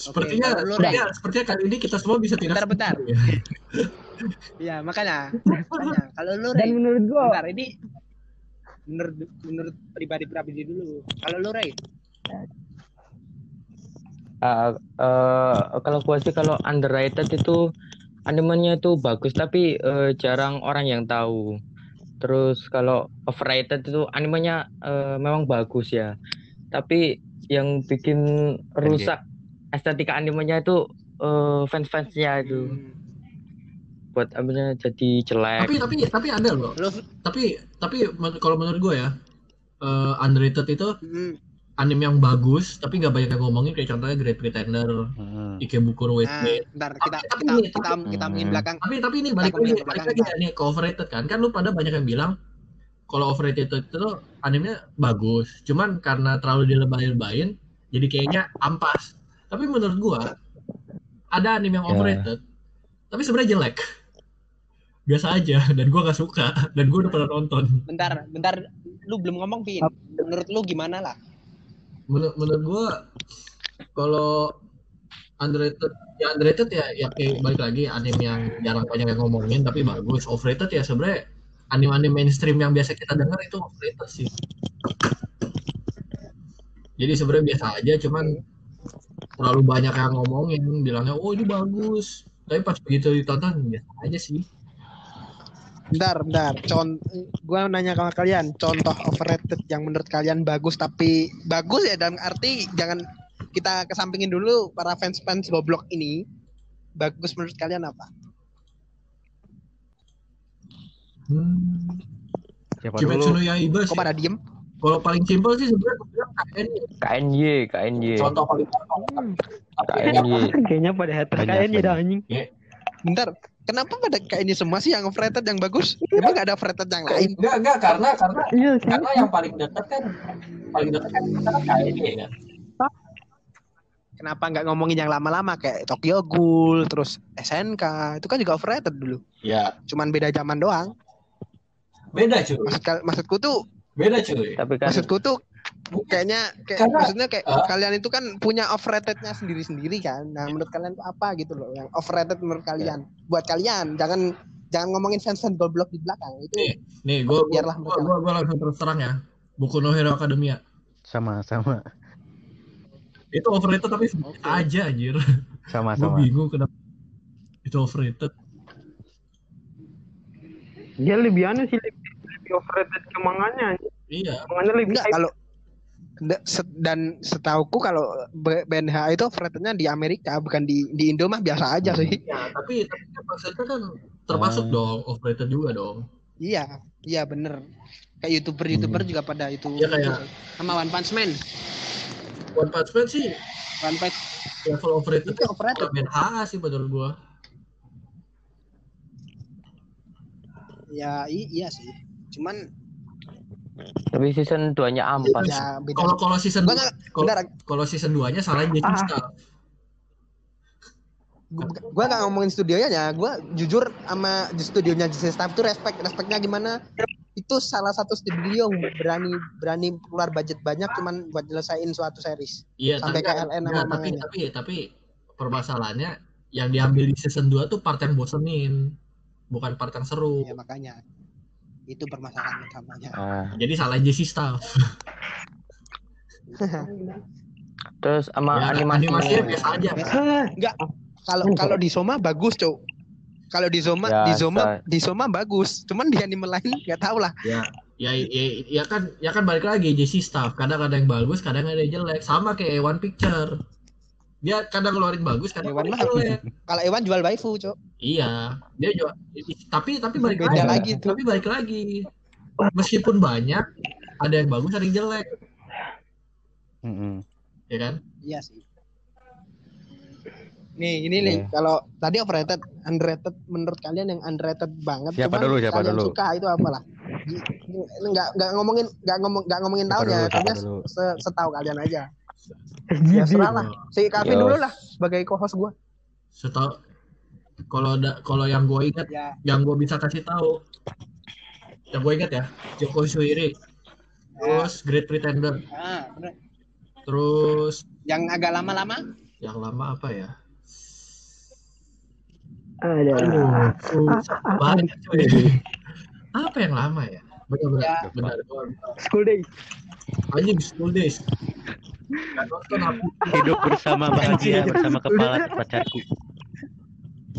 [SPEAKER 1] Sepertinya,
[SPEAKER 2] Oke,
[SPEAKER 1] sepertinya, sepertinya kali ini kita semua bisa tidak
[SPEAKER 2] Bentar, bentar.
[SPEAKER 1] ya.
[SPEAKER 2] Iya, makanya. makanya. Kalau lu
[SPEAKER 3] Dan
[SPEAKER 2] Ray,
[SPEAKER 3] menurut gue
[SPEAKER 2] bentar ini menurut menurut pribadi-pribadi dulu. Kalau lu Ray,
[SPEAKER 5] Ah, eh, kalau gua sih kalau underrated itu animenya itu bagus tapi eh, jarang orang yang tahu. Terus kalau overrated itu animenya eh, memang bagus ya. Tapi yang bikin rusak estetika animenya itu eh, fans-fansnya itu
[SPEAKER 2] hmm,
[SPEAKER 5] buat animenya jadi jelek.
[SPEAKER 1] Tapi tapi tapi ada loh. Tapi tapi kalau menurut gue ya eh, underrated itu
[SPEAKER 2] hmm,
[SPEAKER 1] anime yang bagus tapi nggak banyak yang ngomongin kayak contohnya Great Pretender,
[SPEAKER 4] Hmm.
[SPEAKER 1] Ikebukuro
[SPEAKER 2] nah,
[SPEAKER 1] Waitress.
[SPEAKER 2] bentar kita
[SPEAKER 1] Tapi
[SPEAKER 2] kita
[SPEAKER 1] ini,
[SPEAKER 2] kita kita omongin
[SPEAKER 5] Hmm.
[SPEAKER 2] belakang.
[SPEAKER 1] Tapi tapi ini balik
[SPEAKER 2] Kita
[SPEAKER 1] lagi balik
[SPEAKER 2] belakang,
[SPEAKER 1] lagi nih ke overrated kan. Kan lu pada banyak yang bilang kalau overrated itu tuh animenya bagus, cuman karena terlalu dilebay-lebayin jadi kayaknya ampas. Tapi menurut gua ada anime yang
[SPEAKER 5] Ya.
[SPEAKER 1] overrated tapi sebenarnya jelek. Biasa aja dan gua gak suka dan gua udah pernah nonton.
[SPEAKER 2] Bentar, bentar lu belum ngomong Pin. Menurut lu gimana lah?
[SPEAKER 1] Menurut, menurut gua kalau underrated ya underrated ya ya kayak balik lagi anime yang jarang banyak yang ngomongin tapi bagus. Overrated ya sebenarnya anime-anime mainstream yang biasa kita dengar itu overrated sih. Jadi sebenarnya biasa aja cuman terlalu banyak yang ngomongin bilangnya oh ini bagus. Tapi pas begitu ditonton biasa aja sih.
[SPEAKER 2] Bentar, bentar. Con gua nanya sama kalian, contoh overrated yang menurut kalian bagus tapi bagus ya dalam arti jangan kita kesampingin dulu para fans-fans goblok ini. Bagus menurut kalian apa?
[SPEAKER 1] Hmm.
[SPEAKER 4] Siapa
[SPEAKER 1] Kimetsu
[SPEAKER 4] dulu?
[SPEAKER 1] no Yaiba
[SPEAKER 2] Kok pada diem?
[SPEAKER 1] Kalau paling simpel sih sebenarnya gue KNY.
[SPEAKER 5] KNY, KNY,
[SPEAKER 1] Contoh paling
[SPEAKER 5] KNY.
[SPEAKER 3] Kayaknya pada hater kayaknya dah anjing.
[SPEAKER 2] Bentar. Kenapa pada kayak ini semua sih yang overrated yang bagus? Emang gak ada overrated yang lain?
[SPEAKER 1] Enggak, enggak karena karena
[SPEAKER 3] Iya
[SPEAKER 1] karena yang paling dekat kan paling dekat kan kan KNY kan.
[SPEAKER 2] Kenapa nggak ngomongin yang lama-lama kayak Tokyo Ghoul, terus SNK, itu kan juga overrated dulu.
[SPEAKER 1] Ya,
[SPEAKER 2] Cuman beda zaman doang.
[SPEAKER 1] beda cuy.
[SPEAKER 2] Maksud maksudku tuh,
[SPEAKER 1] Beda cuy.
[SPEAKER 5] Tapi kan
[SPEAKER 2] maksudku tuh kayaknya kayak
[SPEAKER 1] Karena-
[SPEAKER 2] maksudnya kayak
[SPEAKER 1] Ah.
[SPEAKER 2] kalian itu kan punya overratednya sendiri-sendiri kan. Nah, menurut kalian tuh apa gitu loh yang overrated menurut kalian? Buat kalian, jangan jangan ngomongin fans-fans goblok di belakang. Itu
[SPEAKER 1] Nih, nih gue gue
[SPEAKER 2] Biarlah
[SPEAKER 1] gue
[SPEAKER 2] mereka.
[SPEAKER 1] gue langsung terus terang ya. Buku No Hero Academia.
[SPEAKER 4] Sama sama
[SPEAKER 1] Itu overrated tapi aja anjir.
[SPEAKER 4] sama
[SPEAKER 1] Gue
[SPEAKER 4] sama.
[SPEAKER 1] bingung kenapa itu overrated.
[SPEAKER 3] Dia lebih anu sih lebih, lebih overrated ke manganya. anjing.
[SPEAKER 1] Iya.
[SPEAKER 3] Manganya lebih
[SPEAKER 2] enggak kalau dan setauku kalau BNH itu overratednya di Amerika bukan di di Indo mah biasa aja sih.
[SPEAKER 1] Ya, tapi tapi kan maksudnya kan termasuk
[SPEAKER 4] Ah.
[SPEAKER 1] dong overrated juga dong.
[SPEAKER 2] Iya, iya bener. Kayak youtuber-youtuber
[SPEAKER 4] Hmm.
[SPEAKER 2] juga pada itu.
[SPEAKER 1] Iya, kayak-
[SPEAKER 2] sama One Punch Man.
[SPEAKER 1] One Punch Man sih
[SPEAKER 2] One Punch
[SPEAKER 1] level overrated
[SPEAKER 2] itu overrated.
[SPEAKER 1] main HA sih menurut gua.
[SPEAKER 2] Ya i- iya sih. Cuman
[SPEAKER 5] tapi season 2-nya ampas.
[SPEAKER 2] ya.
[SPEAKER 1] Kalau kalau season kalau season 2-nya salah Jessica.
[SPEAKER 3] Ah.
[SPEAKER 2] gua, gua gak ngomongin studionya ya. Gua jujur sama di studionya JC Staff tuh respect respectnya gimana? Itu salah satu studio yang berani berani keluar budget banyak cuman buat nyelesain suatu series.
[SPEAKER 1] Iya,
[SPEAKER 2] Sampai
[SPEAKER 1] tapi,
[SPEAKER 2] KLN sama
[SPEAKER 1] enggak, tapi, tapi tapi permasalahannya yang diambil di season 2 tuh part yang bosenin, bukan part yang seru.
[SPEAKER 2] Ya makanya itu permasalahan utamanya.
[SPEAKER 5] Ah,
[SPEAKER 1] Jadi salah Jesse Staff.
[SPEAKER 5] terus sama
[SPEAKER 1] Ya,
[SPEAKER 5] animasi.
[SPEAKER 1] animasinya biasa aja.
[SPEAKER 3] Ah,
[SPEAKER 2] Enggak. Kalau kalau di Soma bagus, Cok. Kalau di Soma
[SPEAKER 5] Ya,
[SPEAKER 2] di Soma di Soma bagus. Cuman di anime lain nggak tahu lah.
[SPEAKER 1] Ya, ya, ya, ya kan, ya kan balik lagi Jesse Staff. Kadang ada yang bagus, kadang ada yang jelek. Sama kayak One Picture. Dia kadang ngeluarin bagus, kadang ngeluarin
[SPEAKER 2] mah.
[SPEAKER 1] jelek.
[SPEAKER 2] Kalau Ewan jual waifu, Cok.
[SPEAKER 1] Iya, dia juga. Tapi tapi balik
[SPEAKER 2] Beda
[SPEAKER 1] lagi.
[SPEAKER 2] lagi tuh.
[SPEAKER 1] Tapi balik lagi. Meskipun banyak, ada yang bagus, ada yang jelek,
[SPEAKER 4] Mm-mm.
[SPEAKER 1] ya kan?
[SPEAKER 2] Iya sih. Nih, ini nih
[SPEAKER 5] Iya.
[SPEAKER 2] kalau tadi overrated, underrated menurut kalian yang underrated banget
[SPEAKER 4] Siapa dulu, siapa
[SPEAKER 2] kalian
[SPEAKER 4] dulu?
[SPEAKER 2] suka itu apa lah? Enggak enggak ngomongin enggak ngomong enggak ngomongin tahunnya, se- setahu kalian aja. Ya
[SPEAKER 3] Gigi.
[SPEAKER 2] serah lah. Si
[SPEAKER 5] Yos.
[SPEAKER 2] dulu lah sebagai co-host gua.
[SPEAKER 1] Setahu kalau da- kalau yang gue ingat,
[SPEAKER 2] Ya.
[SPEAKER 1] yang gue bisa kasih tahu, yang gue ingat ya, Joko Suiri, terus Great Pretender,
[SPEAKER 2] Ah, bener.
[SPEAKER 1] terus
[SPEAKER 2] Yang agak lama-lama
[SPEAKER 1] yang lama apa ya?
[SPEAKER 3] Ada.
[SPEAKER 1] Aduh, banyak cuy. Apa yang lama ya? Benar benar
[SPEAKER 2] Ya.
[SPEAKER 1] benar.
[SPEAKER 3] School days.
[SPEAKER 1] Anjing school days. Gak nonton aku.
[SPEAKER 4] Hidup bersama bahagia bersama kepala pacarku.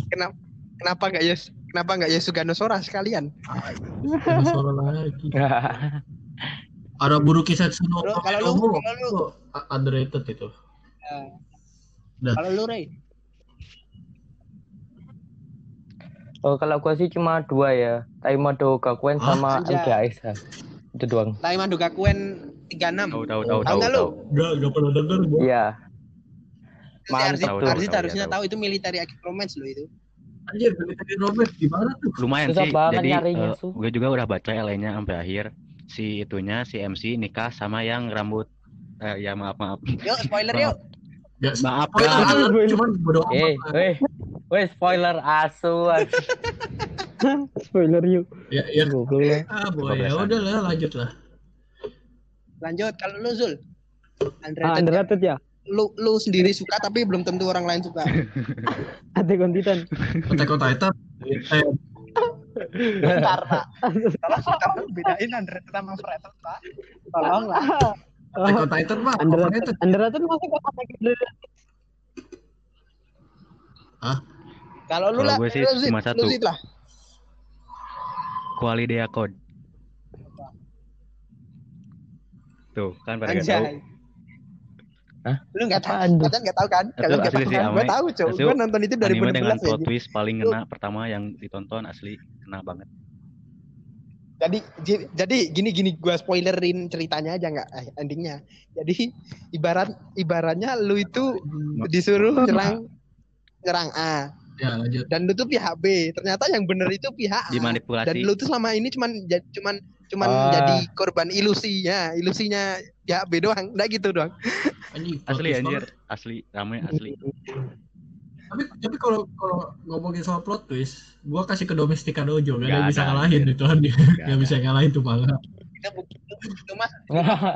[SPEAKER 2] kenapa kenapa enggak Yes? Kenapa enggak Yesugano Sora sekalian?
[SPEAKER 1] Ada suara lagi. Ada buru kisah Suno.
[SPEAKER 2] Lu- kalau lu-
[SPEAKER 1] Komodo.
[SPEAKER 2] kalau lu-
[SPEAKER 1] Itu underrated itu. Dah.
[SPEAKER 2] Kalau lu Rey,
[SPEAKER 5] Oh, kalau gua sih cuma dua ya. Taimado Gakuen sama
[SPEAKER 2] anjay.
[SPEAKER 5] MGAS. Itu doang.
[SPEAKER 2] Taimando Gakuen 36.
[SPEAKER 4] Tahu tahu tahu
[SPEAKER 2] Tahu
[SPEAKER 4] tahu.
[SPEAKER 1] Enggak, enggak pernah denger gua.
[SPEAKER 5] Iya. Mantap tuh.
[SPEAKER 2] Arzit
[SPEAKER 4] tahu,
[SPEAKER 2] harusnya
[SPEAKER 4] ya,
[SPEAKER 2] tahu itu military active romance loh itu.
[SPEAKER 1] Anjir, military romance gimana tuh?
[SPEAKER 4] Lumayan
[SPEAKER 5] Susah
[SPEAKER 4] sih.
[SPEAKER 5] banget
[SPEAKER 4] Jadi
[SPEAKER 5] nyarinya,
[SPEAKER 4] eh,
[SPEAKER 5] Su.
[SPEAKER 4] gue juga udah baca LA-nya sampai akhir. Si itunya si MC nikah sama yang rambut eh, ya maaf maaf.
[SPEAKER 2] Yuk spoiler yuk.
[SPEAKER 1] Ya,
[SPEAKER 4] Maaf
[SPEAKER 1] spoiler alert, cuman bodo
[SPEAKER 5] Eh,
[SPEAKER 1] amat.
[SPEAKER 5] weh. Weh, spoiler asu.
[SPEAKER 3] Spoiler yuk.
[SPEAKER 1] Ya, ya,
[SPEAKER 5] Goblok lah.
[SPEAKER 1] ah, boy, ya udah lah, lanjut lah.
[SPEAKER 2] Lanjut kalau lu Zul.
[SPEAKER 3] Ah,
[SPEAKER 2] Underrated.
[SPEAKER 3] underrated ya.
[SPEAKER 2] lu lu sendiri suka tapi belum tentu orang lain suka.
[SPEAKER 3] Attack on Titan.
[SPEAKER 1] Attack on Titan. Eh,
[SPEAKER 2] Bentar, Pak. Tolong kamu bedain underrated sama overrated, Pak. Tolong lah.
[SPEAKER 1] Attack on Titan mah.
[SPEAKER 3] Underrated. Underrated Attack on Titan.
[SPEAKER 2] Kalau lu
[SPEAKER 4] Kalau
[SPEAKER 2] lah,
[SPEAKER 4] gue sih cuma satu.
[SPEAKER 2] Lah.
[SPEAKER 4] Tuh, kan pada nggak tahu.
[SPEAKER 5] Hah?
[SPEAKER 2] Lu nggak tahu,
[SPEAKER 5] Apaan tuh?
[SPEAKER 2] kalian nggak tahu kan?
[SPEAKER 4] Itu
[SPEAKER 2] Kalian nggak
[SPEAKER 4] asli
[SPEAKER 2] tahu
[SPEAKER 4] sih,
[SPEAKER 2] kan? Gue
[SPEAKER 4] Ame.
[SPEAKER 2] tahu, Cok.
[SPEAKER 4] Itu
[SPEAKER 2] Gue nonton itu
[SPEAKER 4] Anime dengan
[SPEAKER 2] 2016
[SPEAKER 4] plot
[SPEAKER 2] aja.
[SPEAKER 4] twist paling ngena pertama yang ditonton asli kena banget.
[SPEAKER 2] jadi jadi gini gini gua spoilerin ceritanya aja nggak eh, endingnya jadi ibarat ibaratnya lu itu disuruh nyerang nyerang A
[SPEAKER 1] Ya lanjut.
[SPEAKER 2] dan lu tuh pihak B ternyata yang bener itu pihak A dan
[SPEAKER 4] Dimanipulasi.
[SPEAKER 2] lu tuh selama ini cuman cuman cuman
[SPEAKER 5] Ah.
[SPEAKER 2] jadi korban ilusinya ilusinya pihak B doang nggak gitu doang
[SPEAKER 4] Asli
[SPEAKER 1] twist
[SPEAKER 4] anjir, asli rame asli.
[SPEAKER 1] Tapi tapi kalau kalau ngomongin soal plot twist, gua kasih ke Domestika Dojo, gak ada yang bisa ngalahin
[SPEAKER 4] anjir.
[SPEAKER 1] itu kan dia. Gak bisa ngalahin tuh manga.
[SPEAKER 2] itu bukan itu mas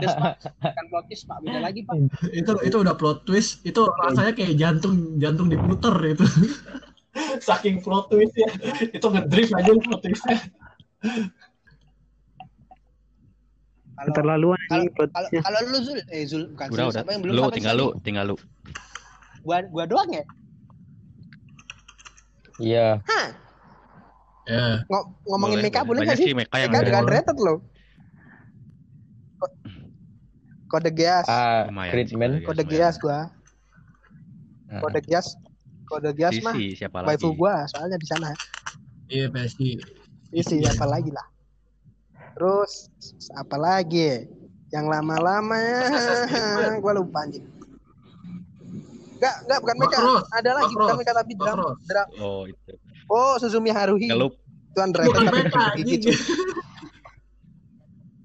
[SPEAKER 2] Des, Pak. bukan plot twist pak beda lagi pak
[SPEAKER 1] Itu itu udah plot twist, itu rasanya kayak jantung jantung diputer itu. Saking plot twistnya, itu ngedrift aja plot twistnya.
[SPEAKER 2] Kalau
[SPEAKER 3] Keterlaluan
[SPEAKER 2] kalau kalau kalau lu Zul eh Zul bukan
[SPEAKER 4] Udah
[SPEAKER 2] Zul
[SPEAKER 4] udah.
[SPEAKER 2] siapa yang belum
[SPEAKER 4] Lu tinggal lu, tinggal lu.
[SPEAKER 2] gua gua doang ya
[SPEAKER 5] Iya.
[SPEAKER 2] Hah,
[SPEAKER 1] Ya,
[SPEAKER 2] Ngo- ngomongin
[SPEAKER 4] Boleh,
[SPEAKER 2] Meka boleh
[SPEAKER 4] Banyak
[SPEAKER 2] nggak sih?
[SPEAKER 4] Meka yang
[SPEAKER 2] Meka
[SPEAKER 1] Boleh.
[SPEAKER 2] underrated loh. Ko- Kode Geass,
[SPEAKER 5] Ah,
[SPEAKER 4] sih,
[SPEAKER 5] Man.
[SPEAKER 2] kode. Geass gua.
[SPEAKER 5] Ah.
[SPEAKER 2] Kode Geass, kode Geass mah
[SPEAKER 4] siapa lagi?
[SPEAKER 2] waifu gua soalnya di sana.
[SPEAKER 1] iya PSG.
[SPEAKER 2] Isi
[SPEAKER 1] Iya.
[SPEAKER 2] apa lagi lah. Terus apa lagi? Yang lama-lama
[SPEAKER 1] Creed.
[SPEAKER 2] gua lupa anjing. Enggak, enggak bukan Meka. Ada lagi bukan Meka tapi drum. Drum.
[SPEAKER 4] Oh, itu.
[SPEAKER 2] Oh, Suzumi Haruhi.
[SPEAKER 4] Ngelup.
[SPEAKER 2] Itu underrated
[SPEAKER 1] Bukan
[SPEAKER 2] tapi
[SPEAKER 1] Meka,
[SPEAKER 2] gigi,
[SPEAKER 1] anjing.
[SPEAKER 2] cuy.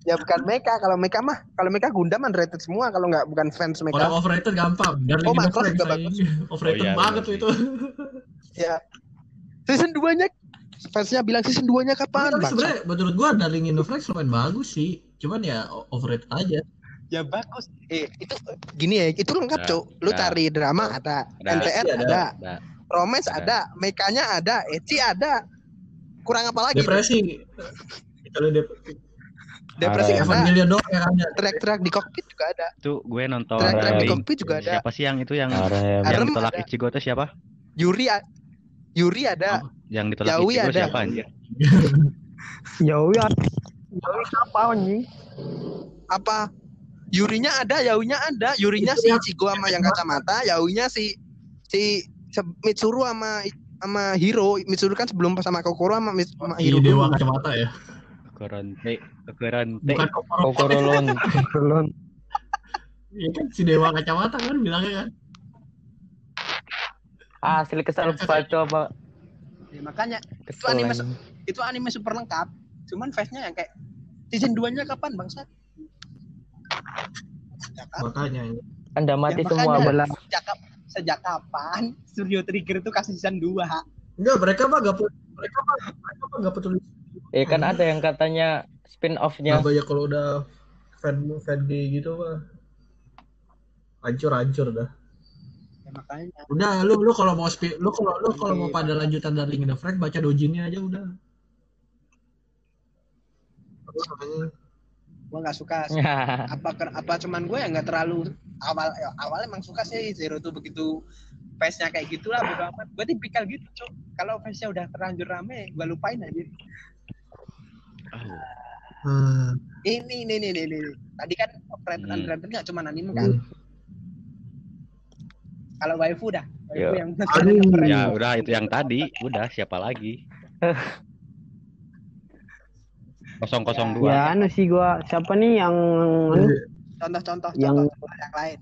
[SPEAKER 2] Ya bukan Meka, kalau Meka mah kalau Meka Gundam underrated semua kalau nggak bukan fans
[SPEAKER 1] Kalau
[SPEAKER 2] Meka.
[SPEAKER 1] overrated gampang. Darling
[SPEAKER 2] Oh, Macross juga
[SPEAKER 1] anjing. Overrated
[SPEAKER 4] Oh, iya,
[SPEAKER 1] banget tuh
[SPEAKER 4] sih.
[SPEAKER 1] itu.
[SPEAKER 2] Ya. Season 2-nya fansnya bilang season 2-nya kapan,
[SPEAKER 1] Tapi
[SPEAKER 2] Bang?
[SPEAKER 1] sebenarnya menurut gua Darling in the Franxx lumayan bagus sih. Cuman ya overrated aja.
[SPEAKER 2] Ya bagus. Eh, itu gini ya, itu lengkap,
[SPEAKER 4] Ada,
[SPEAKER 2] Cuk. Lu
[SPEAKER 4] ada.
[SPEAKER 2] cari drama ada,
[SPEAKER 4] Ada.
[SPEAKER 2] NTR
[SPEAKER 1] Ada.
[SPEAKER 2] ada,
[SPEAKER 4] Ada.
[SPEAKER 2] romance
[SPEAKER 4] Ada.
[SPEAKER 2] ada, mekanya ada, ecchi ada. Kurang apa lagi?
[SPEAKER 1] Depresi. Kalau depresi.
[SPEAKER 2] Depresi
[SPEAKER 5] Ada.
[SPEAKER 2] ada.
[SPEAKER 1] Evangelion doang yang ada.
[SPEAKER 2] Track-track di kokpit juga ada.
[SPEAKER 4] Itu gue nonton
[SPEAKER 2] Track-track di
[SPEAKER 4] ending.
[SPEAKER 2] kokpit juga ada.
[SPEAKER 4] Siapa sih yang itu yang
[SPEAKER 5] Arem.
[SPEAKER 4] yang
[SPEAKER 2] ada.
[SPEAKER 4] Ichigo itu siapa?
[SPEAKER 2] Yuri Yuri ada.
[SPEAKER 4] Yang ditolak
[SPEAKER 2] Yaoi
[SPEAKER 4] Ichigo
[SPEAKER 2] ada.
[SPEAKER 4] siapa anjir?
[SPEAKER 3] Yaoi Yaoi apa anjing?
[SPEAKER 2] Apa? Yurinya ada, Yaunya ada. Yurinya si Ichigo sama yang kacamata, Yaunya si si Mitsuru sama sama Hiro. Mitsuru kan sebelum sama Kokoro sama, sama
[SPEAKER 1] Iya
[SPEAKER 2] Hiro
[SPEAKER 1] dewa
[SPEAKER 2] dulu.
[SPEAKER 1] kacamata ya.
[SPEAKER 4] Keronte, keronte.
[SPEAKER 1] Bukan Kokoro.
[SPEAKER 5] Kokorolon.
[SPEAKER 3] Belum.
[SPEAKER 1] Iya kan si dewa kacamata kan bilangnya kan.
[SPEAKER 5] Ah, asli kesel banget tuh apa?
[SPEAKER 2] Ya, makanya
[SPEAKER 5] Kesel.
[SPEAKER 2] anime itu anime super lengkap. Cuman face-nya yang kayak season 2-nya kapan, Bangsa? Sejak kapan?
[SPEAKER 1] Makanya.
[SPEAKER 5] Anda mati
[SPEAKER 2] Ya,
[SPEAKER 5] semua belah.
[SPEAKER 2] Sejak, sejak kapan Studio Trigger itu kasih season 2?
[SPEAKER 1] Enggak, mereka mah gak pe- mereka mah mereka mah gak peduli.
[SPEAKER 5] Eh kan ada yang katanya spin off-nya.
[SPEAKER 1] Nah, banyak kalau udah fan fan gay gitu mah hancur hancur dah.
[SPEAKER 2] Ya, makanya.
[SPEAKER 1] Udah lu lu kalau mau spi, lu kalau lu kalau mau pada lanjutan Darling in the Franxx baca dojinnya aja udah.
[SPEAKER 2] Gua nggak suka. Apa apa cuman gue yang nggak terlalu awal ya, awal emang suka sih Zero tuh begitu face-nya kayak gitulah bodo amat. Gue tipikal gitu, Cuk. Kalau face-nya udah terlanjur rame, gue lupain aja.
[SPEAKER 1] Hmm.
[SPEAKER 2] Ini ini ini ini. ini. Tadi kan operator
[SPEAKER 4] Hmm.
[SPEAKER 2] underrated nggak cuman anime kan. Kalau waifu dah. Waifu
[SPEAKER 5] Yo.
[SPEAKER 2] yang
[SPEAKER 1] Aduh.
[SPEAKER 4] Ya udah itu yang tadi, udah siapa lagi? 002.
[SPEAKER 3] Ya anu sih gua siapa nih yang anu,
[SPEAKER 2] contoh-contoh
[SPEAKER 3] Yang-
[SPEAKER 2] contoh yang lain.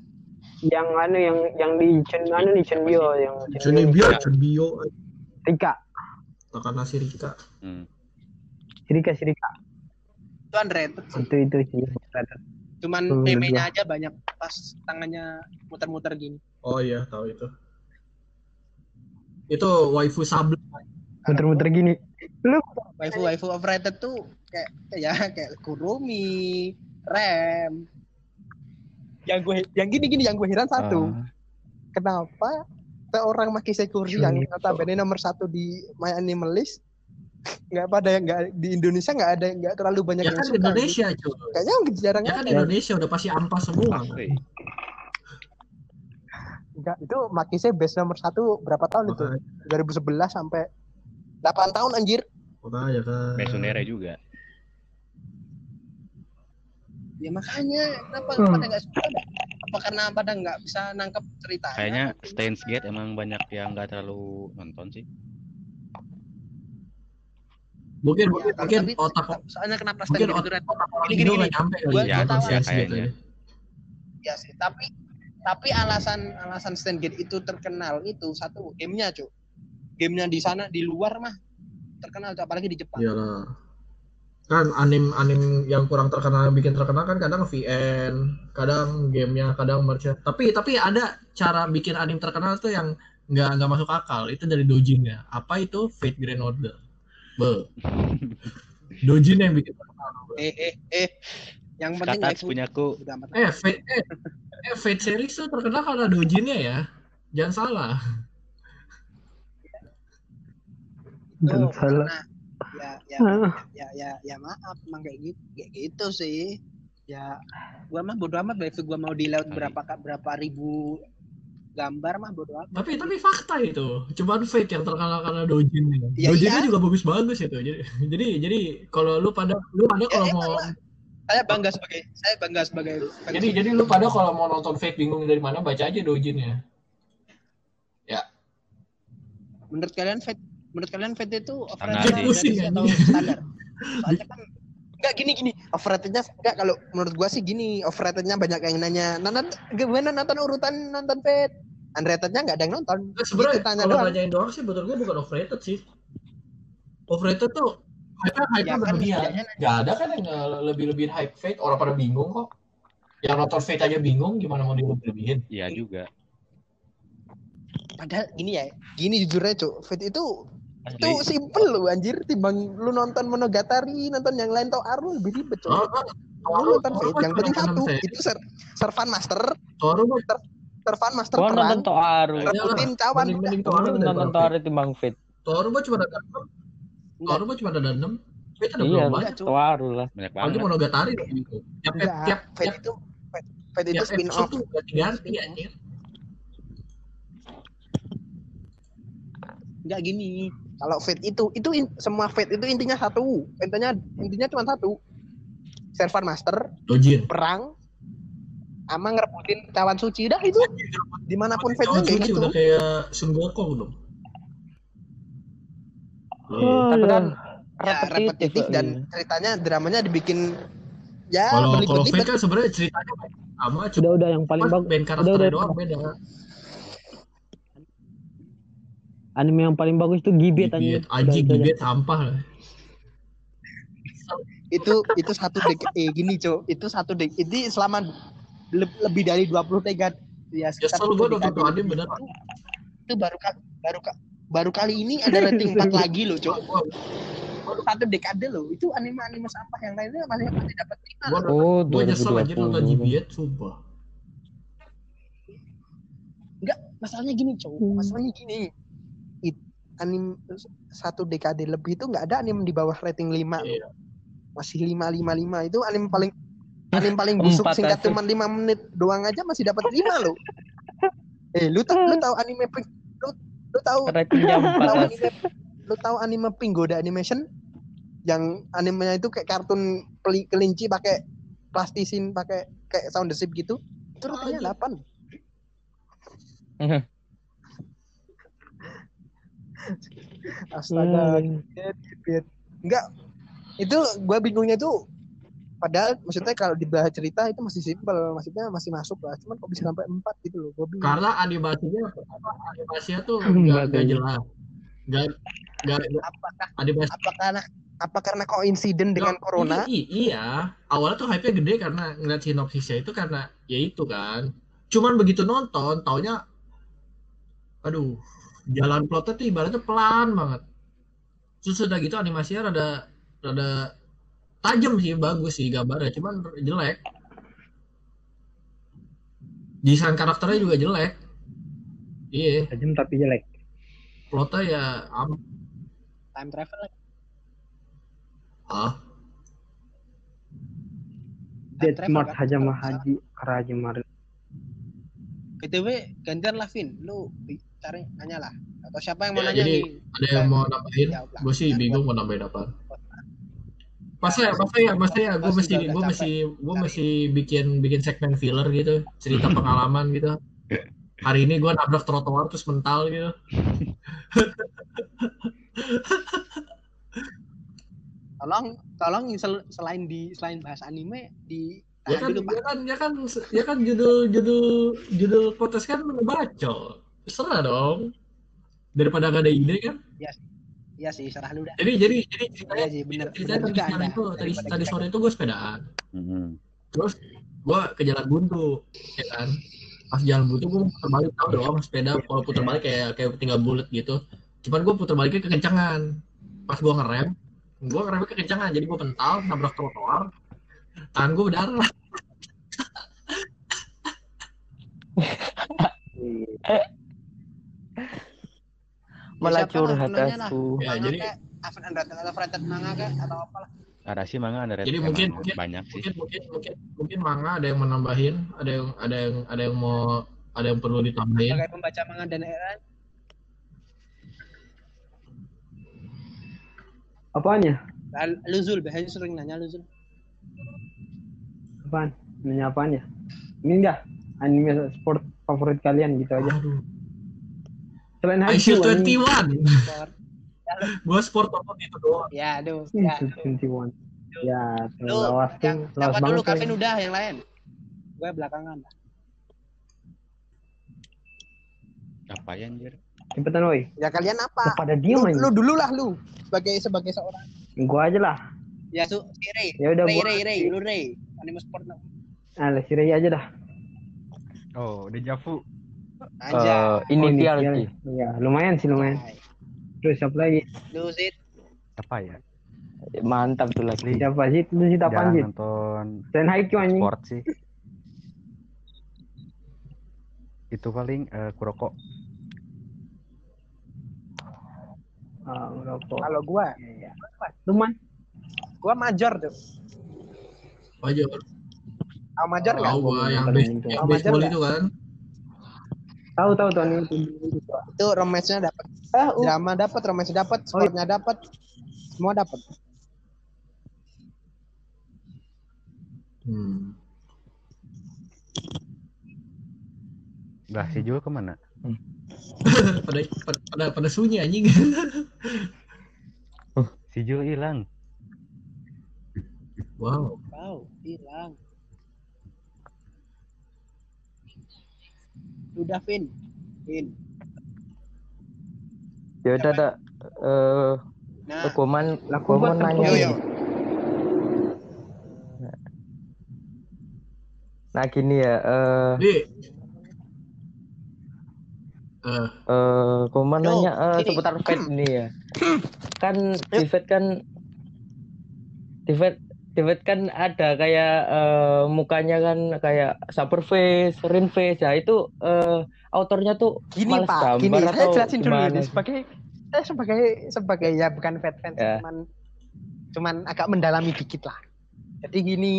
[SPEAKER 3] yang anu yang yang di Chun anu nih Chunbyo yang
[SPEAKER 1] Chunibyo, Chunbyo,
[SPEAKER 3] Rika,
[SPEAKER 1] Takanashi Rika.
[SPEAKER 4] Hmm.
[SPEAKER 3] Rika Rika.
[SPEAKER 2] Itu underrated sih.
[SPEAKER 3] Itu itu sih.
[SPEAKER 2] Cuman meme-nya aja banyak pas tangannya muter-muter gini.
[SPEAKER 1] Oh iya, tahu itu. Itu waifu sable.
[SPEAKER 3] Muter-muter gini. Lu
[SPEAKER 2] Waifu waifu overrated tuh kayak ya kayak Kurumi, Rem. Yang gue yang gini-gini yang gue heran satu.
[SPEAKER 4] Ah,
[SPEAKER 2] Kenapa seorang Maki Sekuri yang notabene nomor satu di My Animal List nggak pada yang nggak di Indonesia nggak ada nggak terlalu banyak
[SPEAKER 1] Ya
[SPEAKER 2] yang
[SPEAKER 1] kan di
[SPEAKER 2] suka.
[SPEAKER 1] Indonesia, cuy.
[SPEAKER 2] Kayaknya jarang
[SPEAKER 1] Ya kan di
[SPEAKER 2] ada.
[SPEAKER 1] Indonesia udah pasti ampas semua.
[SPEAKER 4] pasti.
[SPEAKER 2] Enggak, itu Makise best nomor satu berapa tahun itu?
[SPEAKER 1] Makanya,
[SPEAKER 2] 2011 sampai 8 tahun anjir.
[SPEAKER 1] makanya kan.
[SPEAKER 4] Besonere juga.
[SPEAKER 2] Ya makanya kenapa
[SPEAKER 3] Hmm.
[SPEAKER 2] pada nggak suka? Apa karena pada nggak bisa nangkep ceritanya?
[SPEAKER 4] Kayaknya Steins Gate emang banyak yang nggak terlalu nonton sih.
[SPEAKER 1] Mungkin
[SPEAKER 2] Ya,
[SPEAKER 1] mungkin, mungkin
[SPEAKER 2] tapi
[SPEAKER 1] otak
[SPEAKER 2] soalnya kenapa
[SPEAKER 1] mungkin
[SPEAKER 2] gitu
[SPEAKER 1] otak, otak orang
[SPEAKER 2] Gini, gini,
[SPEAKER 1] nggak nyampe
[SPEAKER 2] Gua-
[SPEAKER 1] ya
[SPEAKER 2] gua tahu
[SPEAKER 1] gitu ya.
[SPEAKER 2] Ya sih, tapi tapi alasan alasan stand gate itu terkenal itu satu gamenya cuy. Gamenya di sana di luar mah terkenal Cuk. apalagi di Jepang.
[SPEAKER 1] Iyalah. Kan anim anim yang kurang terkenal yang bikin terkenal kan kadang VN, kadang gamenya, kadang merchant. Tapi tapi ada cara bikin anim terkenal tuh yang nggak nggak masuk akal. Itu dari dojinnya. Apa itu Fate Grand Order? Be. Dojin yang bikin.
[SPEAKER 2] Eh eh eh yang penting
[SPEAKER 4] punyaku.
[SPEAKER 2] Udah amat.
[SPEAKER 1] Eh Fate eh, eh Fate series tuh terkenal karena dojinnya ya. Jangan salah.
[SPEAKER 3] Jangan salah.
[SPEAKER 2] karena ya ya
[SPEAKER 3] Ah.
[SPEAKER 2] ya ya ya maaf emang kayak gitu kayak gitu sih ya gua mah bodo amat waifu gua mau di laut berapa berapa ribu gambar mah bodo amat
[SPEAKER 1] Tapi tapi fakta itu. Cuman Fate yang terkenal karena dojinnya.
[SPEAKER 2] Ya,
[SPEAKER 1] dojinnya
[SPEAKER 2] iya.
[SPEAKER 1] juga bagus-bagus itu. Jadi jadi jadi kalau lu pada lu pada
[SPEAKER 2] Ya,
[SPEAKER 1] kalau
[SPEAKER 2] emang
[SPEAKER 1] mau
[SPEAKER 2] lah. saya bangga sebagai saya bangga sebagai fans.
[SPEAKER 1] Jadi jadi lu pada kalau mau nonton Fate bingung dari mana baca aja dojinnya.
[SPEAKER 2] menurut kalian Fate menurut kalian Fate itu
[SPEAKER 4] Standar
[SPEAKER 2] overrated atau standar soalnya kan Enggak gini gini overratednya enggak kalau menurut gua sih gini overratednya banyak yang nanya nonton gimana nonton urutan nonton Fate unratednya nggak ada yang nonton
[SPEAKER 1] Nah, sebenarnya
[SPEAKER 2] Gitu,
[SPEAKER 1] kalau
[SPEAKER 2] doang.
[SPEAKER 1] nanyain doang sih menurut gua bukan overrated sih. Overrated tuh hype hype
[SPEAKER 2] Ya kan,
[SPEAKER 1] berlebihan.
[SPEAKER 2] setidaknya
[SPEAKER 1] Gak ada kan yang lebih lebihin hype Fate orang pada bingung kok. Yang nonton Fate aja bingung gimana mau dilebih-lebihin.
[SPEAKER 4] Iya juga.
[SPEAKER 2] padahal gini ya gini jujur aja cuk Fate itu itu simple loh anjir timbang lu nonton Monogatari nonton yang lain tau Aru lebih ribet cuk
[SPEAKER 1] Oh, kan.
[SPEAKER 2] lu nonton Fate yang penting satu itu ser Servan Master
[SPEAKER 1] Toru mah
[SPEAKER 2] Servan Master
[SPEAKER 5] Gua
[SPEAKER 2] perang
[SPEAKER 5] nonton Toaru.
[SPEAKER 2] Rebutin cawan
[SPEAKER 1] mending-
[SPEAKER 5] Gua
[SPEAKER 1] Toru
[SPEAKER 5] nonton Toaru timbang Fit.
[SPEAKER 1] Toru mah cuma ada enam. Toru mah cuma ada enam. Fate ada
[SPEAKER 5] Iya,
[SPEAKER 1] banyak?
[SPEAKER 5] Toaru lah.
[SPEAKER 4] Banyak
[SPEAKER 1] Apalagi
[SPEAKER 4] banget.
[SPEAKER 1] Monogatari kayak gitu. Tiap tiap tiap
[SPEAKER 2] itu Fate, Fate itu
[SPEAKER 1] tiap
[SPEAKER 2] spin off
[SPEAKER 1] tuh ganti-ganti anjir.
[SPEAKER 2] Enggak gini. Kalau Fate itu itu in- semua Fate itu intinya satu. Intinya intinya cuma satu. Servan Master,
[SPEAKER 1] Dojin.
[SPEAKER 2] perang, sama ngerebutin cawan suci. Dah itu di mana pun Fate-nya
[SPEAKER 1] Cawan
[SPEAKER 2] kayak
[SPEAKER 1] suci
[SPEAKER 2] gitu.
[SPEAKER 1] udah kayak Sun Gokong dong. Iya.
[SPEAKER 5] Tapi kan
[SPEAKER 2] Ya, repetitif
[SPEAKER 5] iya.
[SPEAKER 2] dan ceritanya dramanya dibikin ya
[SPEAKER 1] Kalau kalau. Fate kan sebenarnya ceritanya sama cuma
[SPEAKER 3] Udah udah yang paling bagus.
[SPEAKER 1] band karakternya
[SPEAKER 3] udah.
[SPEAKER 1] doang beda.
[SPEAKER 3] Anime yang paling bagus itu Gibet
[SPEAKER 1] Gibet,
[SPEAKER 3] anjing.
[SPEAKER 1] anjing
[SPEAKER 3] Udah, udah.
[SPEAKER 1] Gibet sampah lah.
[SPEAKER 2] itu itu satu dek eh gini cok itu satu dek ini selama lebih dari 20 tegad ya
[SPEAKER 1] Ya
[SPEAKER 2] sekitar
[SPEAKER 1] selalu
[SPEAKER 2] satu
[SPEAKER 1] gua nonton bener.
[SPEAKER 2] itu, baru kali baru ka- baru kali ini ada rating 4 lagi loh cok baru satu dekade loh itu anime anime sampah yang lainnya masih masih dapat lima.
[SPEAKER 5] Oh,
[SPEAKER 1] gua nyesel aja nonton
[SPEAKER 5] 2020.
[SPEAKER 1] Gibet sumpah.
[SPEAKER 2] enggak masalahnya gini cok
[SPEAKER 3] Hmm.
[SPEAKER 2] masalahnya gini It, anime satu dekade lebih itu nggak ada anime di bawah rating 5
[SPEAKER 1] Iya.
[SPEAKER 2] masih 555 itu anime paling anime paling busuk
[SPEAKER 5] Empat
[SPEAKER 2] singkat cuma 5 menit doang aja masih dapat 5 loh. Eh lu tau lu tahu anime Pink- lu lu tahu
[SPEAKER 5] Ratingnya
[SPEAKER 2] lu tahu
[SPEAKER 5] 4
[SPEAKER 2] anime lu tahu anime Pinggoda Animation yang animenya itu kayak kartun peli- kelinci pakai plastisin pakai kayak sound desip gitu. Itu ratingnya 8. Astaga,
[SPEAKER 3] Hmm.
[SPEAKER 2] Enggak. Itu gua bingungnya tuh padahal maksudnya kalau dibahas cerita itu masih simpel, maksudnya masih masuk lah. Cuman kok bisa sampai 4 gitu loh. Gua bingung.
[SPEAKER 1] Karena animasinya apa animasinya tuh nggak jelas. Nggak nggak nggak-
[SPEAKER 2] apakah
[SPEAKER 1] animasi
[SPEAKER 2] apa karena apa karena koinsiden dengan corona?
[SPEAKER 1] i- i- iya, awalnya tuh hype-nya gede karena ngeliat sinopsisnya itu karena ya itu kan. Cuman begitu nonton, taunya aduh, jalan plotnya tuh ibaratnya pelan banget. Terus udah gitu animasinya rada rada tajam sih, bagus sih gambarnya, cuman jelek. Desain karakternya juga jelek. Iya,
[SPEAKER 3] Tajam tapi jelek.
[SPEAKER 1] plotnya ya am
[SPEAKER 2] Time travel lagi.
[SPEAKER 1] ah,
[SPEAKER 3] Dead Smart? Haja Mahaji Karaji Marin.
[SPEAKER 2] BTW gantian lah Vin, lu cari nanya lah. Atau siapa yang mau
[SPEAKER 1] Ya,
[SPEAKER 2] nanya
[SPEAKER 1] jadi
[SPEAKER 2] nih?
[SPEAKER 1] ada yang mau nambahin? Gue sih bingung mau nambahin apa. Masa ya, masa ya, masa ya, gue
[SPEAKER 2] udah
[SPEAKER 1] gue mesti, gue mesti bikin bikin segmen filler gitu, cerita pengalaman gitu. Hari ini gue nabrak trotoar terus mental gitu.
[SPEAKER 2] tolong tolong sel- selain di selain bahas anime di
[SPEAKER 1] Ya kan,
[SPEAKER 2] dulu,
[SPEAKER 1] ya kan, ya kan, ya kan judul judul judul podcast kan baca. Serah dong. Daripada gak ada ide kan.
[SPEAKER 2] Iya sih, serah lu dah.
[SPEAKER 1] Jadi jadi jadi
[SPEAKER 2] Iya
[SPEAKER 1] ceritanya,
[SPEAKER 2] sih, bener.
[SPEAKER 1] ceritanya
[SPEAKER 2] bener
[SPEAKER 1] tadi itu tadi tadi
[SPEAKER 2] kita-
[SPEAKER 1] sore itu gue sepedaan.
[SPEAKER 4] Mhm.
[SPEAKER 1] Terus gue ke jalan buntu, ya kan. Pas jalan buntu gue putar balik tau dong sepeda kalau putar balik kayak kayak tinggal bulat gitu. Cuman gue putar baliknya kekencangan. Pas gue ngerem, gue ngeremnya kekencangan jadi gue pental nabrak trotoar. Tangan gue berdarah.
[SPEAKER 2] Lah,
[SPEAKER 5] curhat.
[SPEAKER 1] Ya, jadi-
[SPEAKER 2] kayak Aven Unrated atau Frented manga kayak atau apa lah.
[SPEAKER 4] Ada sih manga underrated
[SPEAKER 1] Jadi mungkin mungkin
[SPEAKER 4] banyak sih.
[SPEAKER 1] mungkin mungkin mungkin mungkin manga ada yang menambahin, ada yang ada yang ada yang mau ada yang perlu ditambahin.
[SPEAKER 2] Sebagai pembaca manga dan era
[SPEAKER 3] Apaan ya?
[SPEAKER 2] Nah, lu Zul, biasanya sering nanya lu Zul.
[SPEAKER 3] Apaan? Nanya apaan ya? Ini dah anime sport favorit kalian gitu aja.
[SPEAKER 1] Aduh.
[SPEAKER 3] Selain
[SPEAKER 1] ISU
[SPEAKER 3] Haikyuu, anime.
[SPEAKER 1] 21.
[SPEAKER 2] Sport.
[SPEAKER 1] Gua sport apa itu doang.
[SPEAKER 2] Ya, aduh. Ya,
[SPEAKER 3] 21. Ya,
[SPEAKER 2] lu
[SPEAKER 3] lawas
[SPEAKER 2] yang
[SPEAKER 3] Lawas
[SPEAKER 2] siapa dulu
[SPEAKER 3] banget.
[SPEAKER 2] Kevin udah yang lain. Gue belakangan.
[SPEAKER 4] Apa ya anjir?
[SPEAKER 3] Cepetan woi.
[SPEAKER 2] Ya kalian apa?
[SPEAKER 3] Udah pada diem
[SPEAKER 2] Lu,
[SPEAKER 3] aja.
[SPEAKER 2] lu dulu lah lu sebagai sebagai seorang.
[SPEAKER 3] Gua aja lah.
[SPEAKER 2] Ya su, si Ray.
[SPEAKER 3] Ya udah
[SPEAKER 2] Ray,
[SPEAKER 3] gua.
[SPEAKER 2] Ray, Ray, lu Ray. Anime sport.
[SPEAKER 3] Nah, si Ray aja dah.
[SPEAKER 4] Oh, Deja Vu.
[SPEAKER 2] Aja.
[SPEAKER 5] Eh,
[SPEAKER 3] Oh,
[SPEAKER 5] inisial
[SPEAKER 3] inisial.
[SPEAKER 5] sih.
[SPEAKER 3] Ya, lumayan sih lumayan. Terus siapa lagi?
[SPEAKER 2] Lu Zid.
[SPEAKER 4] Apa ya?
[SPEAKER 5] Mantap tuh lagi.
[SPEAKER 3] Siapa sih? Apaan
[SPEAKER 4] Jarang
[SPEAKER 3] sih?
[SPEAKER 4] nonton
[SPEAKER 3] Selain Haikyuu anjing.
[SPEAKER 4] sport sih. Itu paling eh, Kuroko.
[SPEAKER 3] Ah, ngerokok.
[SPEAKER 2] Kalau gua,
[SPEAKER 3] Iya, iya. Lumayan.
[SPEAKER 2] gua major tuh.
[SPEAKER 1] Aja.
[SPEAKER 2] Tahu major enggak?
[SPEAKER 1] Gua yang yang baseball itu kan.
[SPEAKER 3] Tahu tahu anime itu.
[SPEAKER 2] Itu romance-nya dapat.
[SPEAKER 3] Ah, uh,
[SPEAKER 2] Drama dapat, romance dapat, sportnya dapat. Semua dapat.
[SPEAKER 1] Hmm.
[SPEAKER 4] Lah si Jul ke mana?
[SPEAKER 1] pada, pada pada pada sunyi anjing.
[SPEAKER 4] Si Jul hilang.
[SPEAKER 1] Wow.
[SPEAKER 2] Wow, hilang. Udah Vin. Vin.
[SPEAKER 5] Ya udah dah. Eh,
[SPEAKER 2] Nah,
[SPEAKER 5] Kuman Kuman nanya.
[SPEAKER 2] yo yo.
[SPEAKER 5] Nah gini ya. Eh,
[SPEAKER 1] Jadi eh
[SPEAKER 5] Kuman
[SPEAKER 2] Yo,
[SPEAKER 5] nanya eh,
[SPEAKER 2] gini.
[SPEAKER 5] seputar Fate ini ya. Kan di Fate kan di Fate Fate kan ada kayak eh, mukanya kan kayak Super Face, Rin Face. Ya itu eh, autornya tuh
[SPEAKER 2] Gini Pak, gini saya jelasin dulu ini sebagai saya sebagai sebagai ya bukan fan fans
[SPEAKER 5] Ya.
[SPEAKER 2] cuman cuman agak mendalami dikit lah. Jadi gini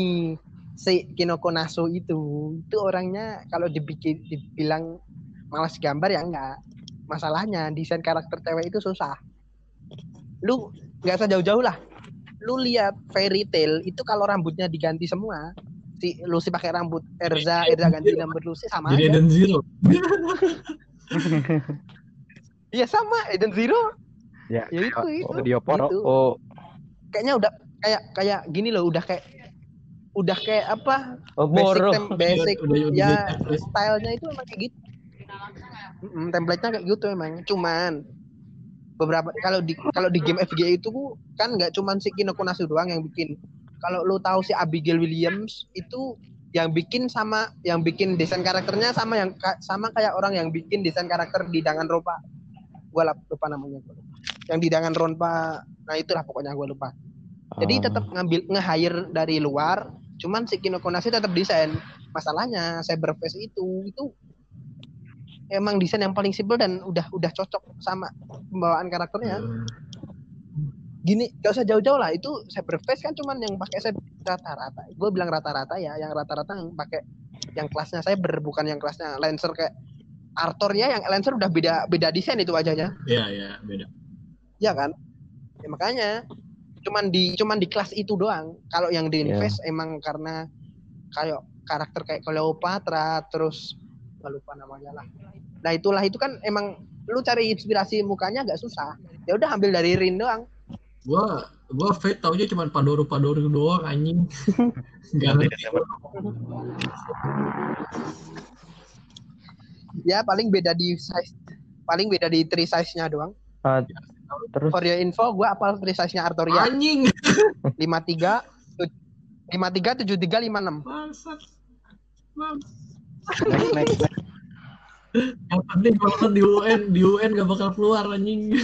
[SPEAKER 2] si Kinoko Naso itu itu orangnya kalau dibikin dibilang malas gambar ya enggak. Masalahnya desain karakter cewek itu susah. Lu nggak usah jauh-jauh lah. Lu lihat Fairy Tail itu kalau rambutnya diganti semua si Lucy pakai rambut Erza, Erza ganti rambut Lucy sama
[SPEAKER 1] jadi
[SPEAKER 2] aja.
[SPEAKER 1] Eden Zero.
[SPEAKER 2] Iya sama Eden Zero.
[SPEAKER 4] Ya,
[SPEAKER 2] Ya itu itu.
[SPEAKER 4] Poro.
[SPEAKER 2] Itu.
[SPEAKER 5] Oh,
[SPEAKER 2] Kayaknya udah kayak kayak gini loh, udah kayak udah kayak apa?
[SPEAKER 5] oh
[SPEAKER 2] Basic tem- basic
[SPEAKER 1] Udah- udah- udah
[SPEAKER 2] ya stylenya itu emang kayak gitu. Mm, template-nya kayak gitu emang. Cuman beberapa kalau di kalau di game FGA itu kan nggak cuman si Kinoko Nasu doang yang bikin. Kalau lu tahu si Abigail Williams itu yang bikin sama yang bikin desain karakternya sama yang sama kayak orang yang bikin desain karakter di Danganronpa. Gua lupa, lupa namanya. Yang di Danganronpa, nah itulah pokoknya gua lupa. Jadi
[SPEAKER 5] Ah.
[SPEAKER 2] tetap ngambil nge-hire dari luar, cuman si Kinoko Nasu tetap desain. Masalahnya Cyberface itu itu emang desain yang paling simpel dan udah udah cocok sama pembawaan karakternya.
[SPEAKER 1] Eh,
[SPEAKER 2] Gini, gak usah jauh-jauh lah. Itu Cyberface kan cuman yang pakai cyber rata-rata. Gue bilang rata-rata ya, yang rata-rata yang pakai yang kelasnya cyber bukan yang kelasnya Lancer kayak Arthur ya, yang Lancer udah beda beda desain itu wajahnya.
[SPEAKER 1] Iya iya beda.
[SPEAKER 2] ya kan ya, makanya cuman di cuman di kelas itu doang kalau yang di
[SPEAKER 5] Iya.
[SPEAKER 2] Invest emang karena kayak karakter kayak Cleopatra terus nggak lupa namanya lah nah itulah itu kan emang lu cari inspirasi mukanya agak susah ya udah ambil dari Rin doang
[SPEAKER 1] Gua Gua Fate taunya cuma Padoru Padoru doang anjing. Gak ngerti.
[SPEAKER 2] Ya paling beda di size paling beda di tree size-nya doang.
[SPEAKER 5] Ah, terus
[SPEAKER 2] For your info, gua apal tree size-nya Artoria
[SPEAKER 1] Anjing.
[SPEAKER 2] 53 53 73 56.
[SPEAKER 1] Bangsat. Bang.
[SPEAKER 4] Next, next, next.
[SPEAKER 1] Yang penting kalau di UN, di UN gak bakal keluar anjing.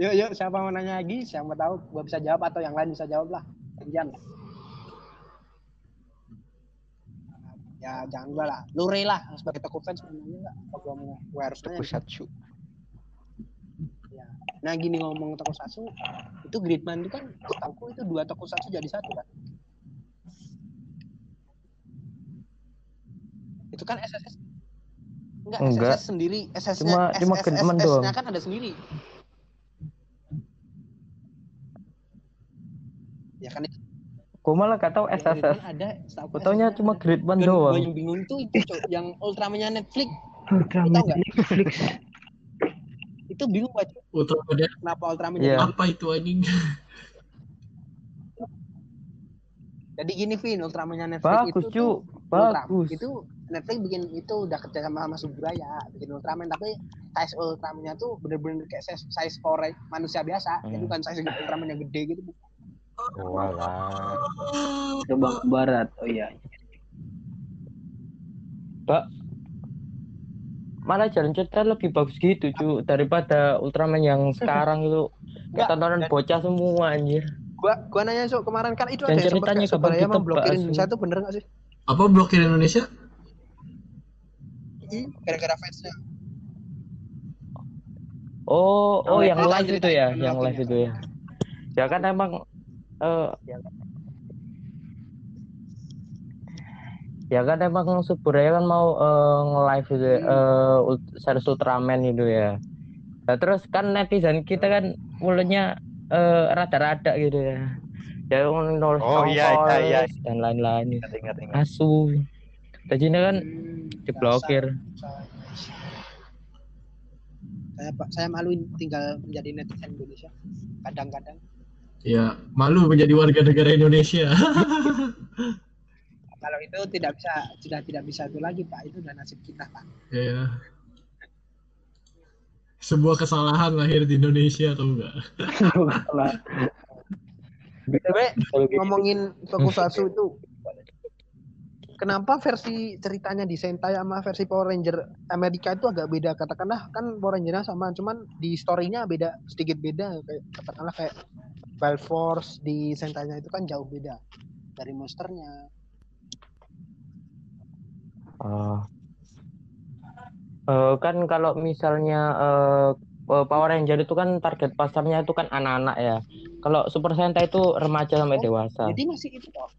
[SPEAKER 2] Yuk yuk siapa mau nanya lagi? Siapa tahu gua bisa jawab atau yang lain bisa jawab lah. Gantian. Ya jangan gua lah. Lu Ray lah sebagai toko fans nanya enggak? Apa gua mau gua harus nanya?
[SPEAKER 4] Tokusatsu.
[SPEAKER 2] Ya. Nah gini ngomong tokusatsu itu Gridman itu kan setahu itu dua tokusatsu jadi satu kan. Itu kan SSS Enggak,
[SPEAKER 5] Enggak.
[SPEAKER 2] SSS sendiri, SSS
[SPEAKER 5] Cuma- cuma Gridman doang.
[SPEAKER 2] kan ada sendiri. Ya kan itu
[SPEAKER 5] Gue malah gak
[SPEAKER 2] Gridman
[SPEAKER 5] SSS.
[SPEAKER 2] ada,
[SPEAKER 5] Gue taunya
[SPEAKER 2] SSS
[SPEAKER 5] cuma
[SPEAKER 2] gua
[SPEAKER 5] doang.
[SPEAKER 2] yang bingung tuh itu Cok, yang Ultraman-nya Netflix
[SPEAKER 3] Ultraman
[SPEAKER 2] Tahu nggak?
[SPEAKER 3] Netflix.
[SPEAKER 2] itu bingung baca
[SPEAKER 1] Ultraman
[SPEAKER 2] kenapa Ultraman
[SPEAKER 5] Iya.
[SPEAKER 2] jadi
[SPEAKER 1] apa itu anjing?
[SPEAKER 2] jadi gini Vin Ultraman-nya Netflix
[SPEAKER 5] Bagus,
[SPEAKER 2] itu
[SPEAKER 5] cu. Bagus.
[SPEAKER 2] itu Netflix bikin itu udah kerja sama sama Subraya bikin Ultraman tapi size Ultraman-nya tuh bener-bener kayak size, size Power Ranger manusia biasa jadi
[SPEAKER 5] Hmm.
[SPEAKER 2] bukan size Ultraman yang gede gitu
[SPEAKER 4] Walah.
[SPEAKER 3] Coba ke barat. Oh iya.
[SPEAKER 5] Pak. Malah jalan cerita lebih bagus gitu, cu. Daripada Ultraman yang sekarang itu.
[SPEAKER 2] Enggak,
[SPEAKER 5] Tontonan bocah semua anjir.
[SPEAKER 2] gua gua nanya so kemarin kan itu
[SPEAKER 5] Dan
[SPEAKER 2] ada
[SPEAKER 5] ceritanya kapan ditebak,
[SPEAKER 2] blokirin
[SPEAKER 5] Asu?
[SPEAKER 2] Indonesia tuh bener gak sih
[SPEAKER 1] Apa blokir Indonesia?
[SPEAKER 2] Ih, gara-gara fansnya
[SPEAKER 5] Oh, oh
[SPEAKER 2] Oh,
[SPEAKER 5] yang live itu ya, yang live itu ya. Ya kan emang eh ya kan emang Suburaya kan mau eh, nge-live itu ya, eh, ult- series Ultraman itu ya. Nah, terus kan netizen kita kan mulutnya eh, rada-rada gitu ya. Ya nulis
[SPEAKER 4] Oh, iya, iya, iya.
[SPEAKER 5] dan lain-lain. Asu. Tadinya kan
[SPEAKER 2] Hmm,
[SPEAKER 5] diblokir.
[SPEAKER 2] saya saya malu tinggal menjadi netizen Indonesia kadang-kadang
[SPEAKER 1] Ya, malu menjadi warga negara Indonesia.
[SPEAKER 2] kalau itu tidak bisa sudah tidak bisa itu lagi pak itu udah nasib kita pak
[SPEAKER 1] ya. Sebuah kesalahan lahir di Indonesia atau enggak?
[SPEAKER 2] btw
[SPEAKER 5] Kalau gitu.
[SPEAKER 2] ngomongin tokusatsu itu kenapa versi ceritanya di Sentai sama versi Power Ranger Amerika itu agak beda katakanlah kan Power Ranger sama cuman di story-nya beda sedikit beda kayak katakanlah kayak Wild Force di Sentai-nya itu kan jauh beda dari monsternya
[SPEAKER 5] Ah. Eh, kan kalau misalnya eh, Power Ranger itu kan target pasarnya itu kan anak-anak ya. Kalau Super Sentai itu remaja sampai
[SPEAKER 2] Oh,
[SPEAKER 5] dewasa.
[SPEAKER 2] Jadi masih itu toh.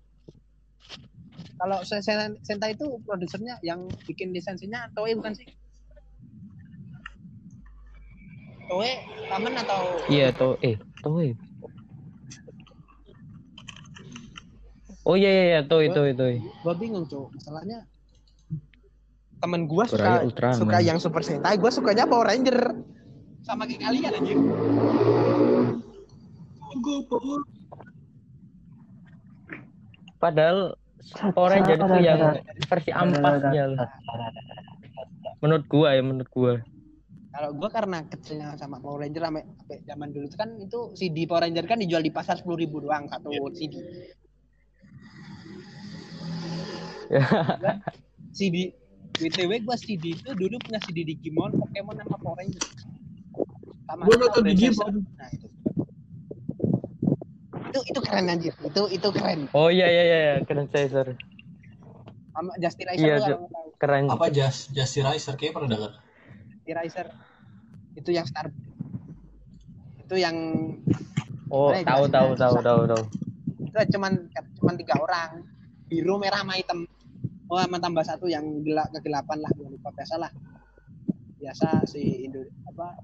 [SPEAKER 2] Kalau Se- Se- Sentai itu produsernya yang bikin lisensinya Toei bukan sih? Toei Taman atau
[SPEAKER 5] Iya tuh, eh eh. Oh iya iya, iya tuh itu itu.
[SPEAKER 2] gua bingung tuh masalahnya temen gua suka
[SPEAKER 5] Ultraman.
[SPEAKER 2] suka yang Super Sentai, gua sukanya Power Ranger. Sama kayak kalian anjir.
[SPEAKER 5] Padahal Power Ranger itu yang versi ampasnya. loh. Menurut gua ya, menurut gua.
[SPEAKER 2] Kalau gua karena kecilnya sama Power Ranger sampai sampai zaman dulu itu kan itu CD Power Ranger kan dijual di pasar 10.000 ribu doang satu CD.
[SPEAKER 5] Ya.
[SPEAKER 2] CD BTW gua CD itu dulu punya CD Digimon, Pokemon sama Power Ranger. Sama
[SPEAKER 1] Gua nonton. Digimon.
[SPEAKER 2] Nah, itu. Itu itu keren anjir. Itu itu keren.
[SPEAKER 5] Oh iya iya iya, keren Caesar.
[SPEAKER 2] Sama Justy Riser
[SPEAKER 5] Iya. Keren.
[SPEAKER 1] Apa Just Justy Riser kayaknya pernah dengar.
[SPEAKER 2] Justy Riser. Itu yang Star itu yang
[SPEAKER 5] Oh, tahu tahu tahu tahu tahu.
[SPEAKER 2] itu cuman cuman tiga orang biru merah sama hitam oh sama tambah satu yang gelap kegelapan lah gua lupa biasa lah biasa si Indo apa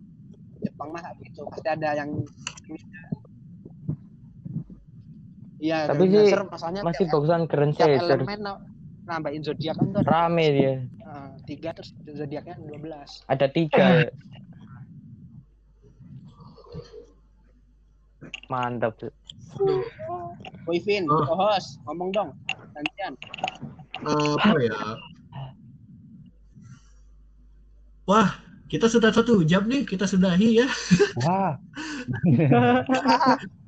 [SPEAKER 2] Jepang mah gitu pasti ada yang iya
[SPEAKER 5] Tapi sih
[SPEAKER 2] masalahnya
[SPEAKER 5] Masih bagusan keren Caesar.
[SPEAKER 2] elemen na- nambahin zodiak kan tuh ada,
[SPEAKER 5] Rame dia.
[SPEAKER 2] eh, tiga terus zodiaknya 12
[SPEAKER 5] Ada tiga. ya. Mantap.
[SPEAKER 2] Boy Vin,
[SPEAKER 1] Oh.
[SPEAKER 2] co-host, ngomong dong. Gantian.
[SPEAKER 1] eh, apa ya? Wah, kita sudah satu jam nih, kita sudahi ya.
[SPEAKER 4] Wah,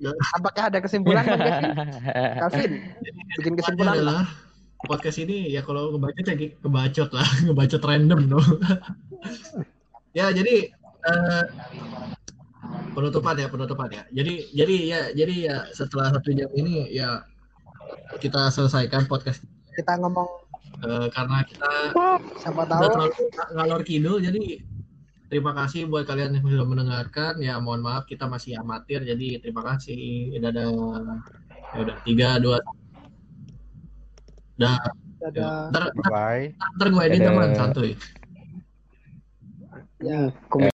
[SPEAKER 2] Apakah ada kesimpulan Bang Kevin? Calvin, bikin kesimpulan lah.
[SPEAKER 1] adalah podcast ini ya kalau ngebacot ya ngebacot lah, ngebacot random dong. ya jadi eh, penutupan ya penutupan ya. Jadi jadi ya jadi ya setelah satu jam ini ya kita selesaikan podcast
[SPEAKER 2] Kita ngomong
[SPEAKER 1] eh, karena kita
[SPEAKER 2] siapa tahu
[SPEAKER 1] terlalu ngalor kidul jadi terima kasih buat kalian yang sudah mendengarkan. Ya mohon maaf kita masih amatir jadi terima kasih. Dadah. Ya udah tiga dua dah.
[SPEAKER 2] Ada
[SPEAKER 1] ntar,
[SPEAKER 4] bye.
[SPEAKER 1] ntar gue edit
[SPEAKER 5] Dadah.
[SPEAKER 1] teman santuy.
[SPEAKER 2] Ya
[SPEAKER 3] Komen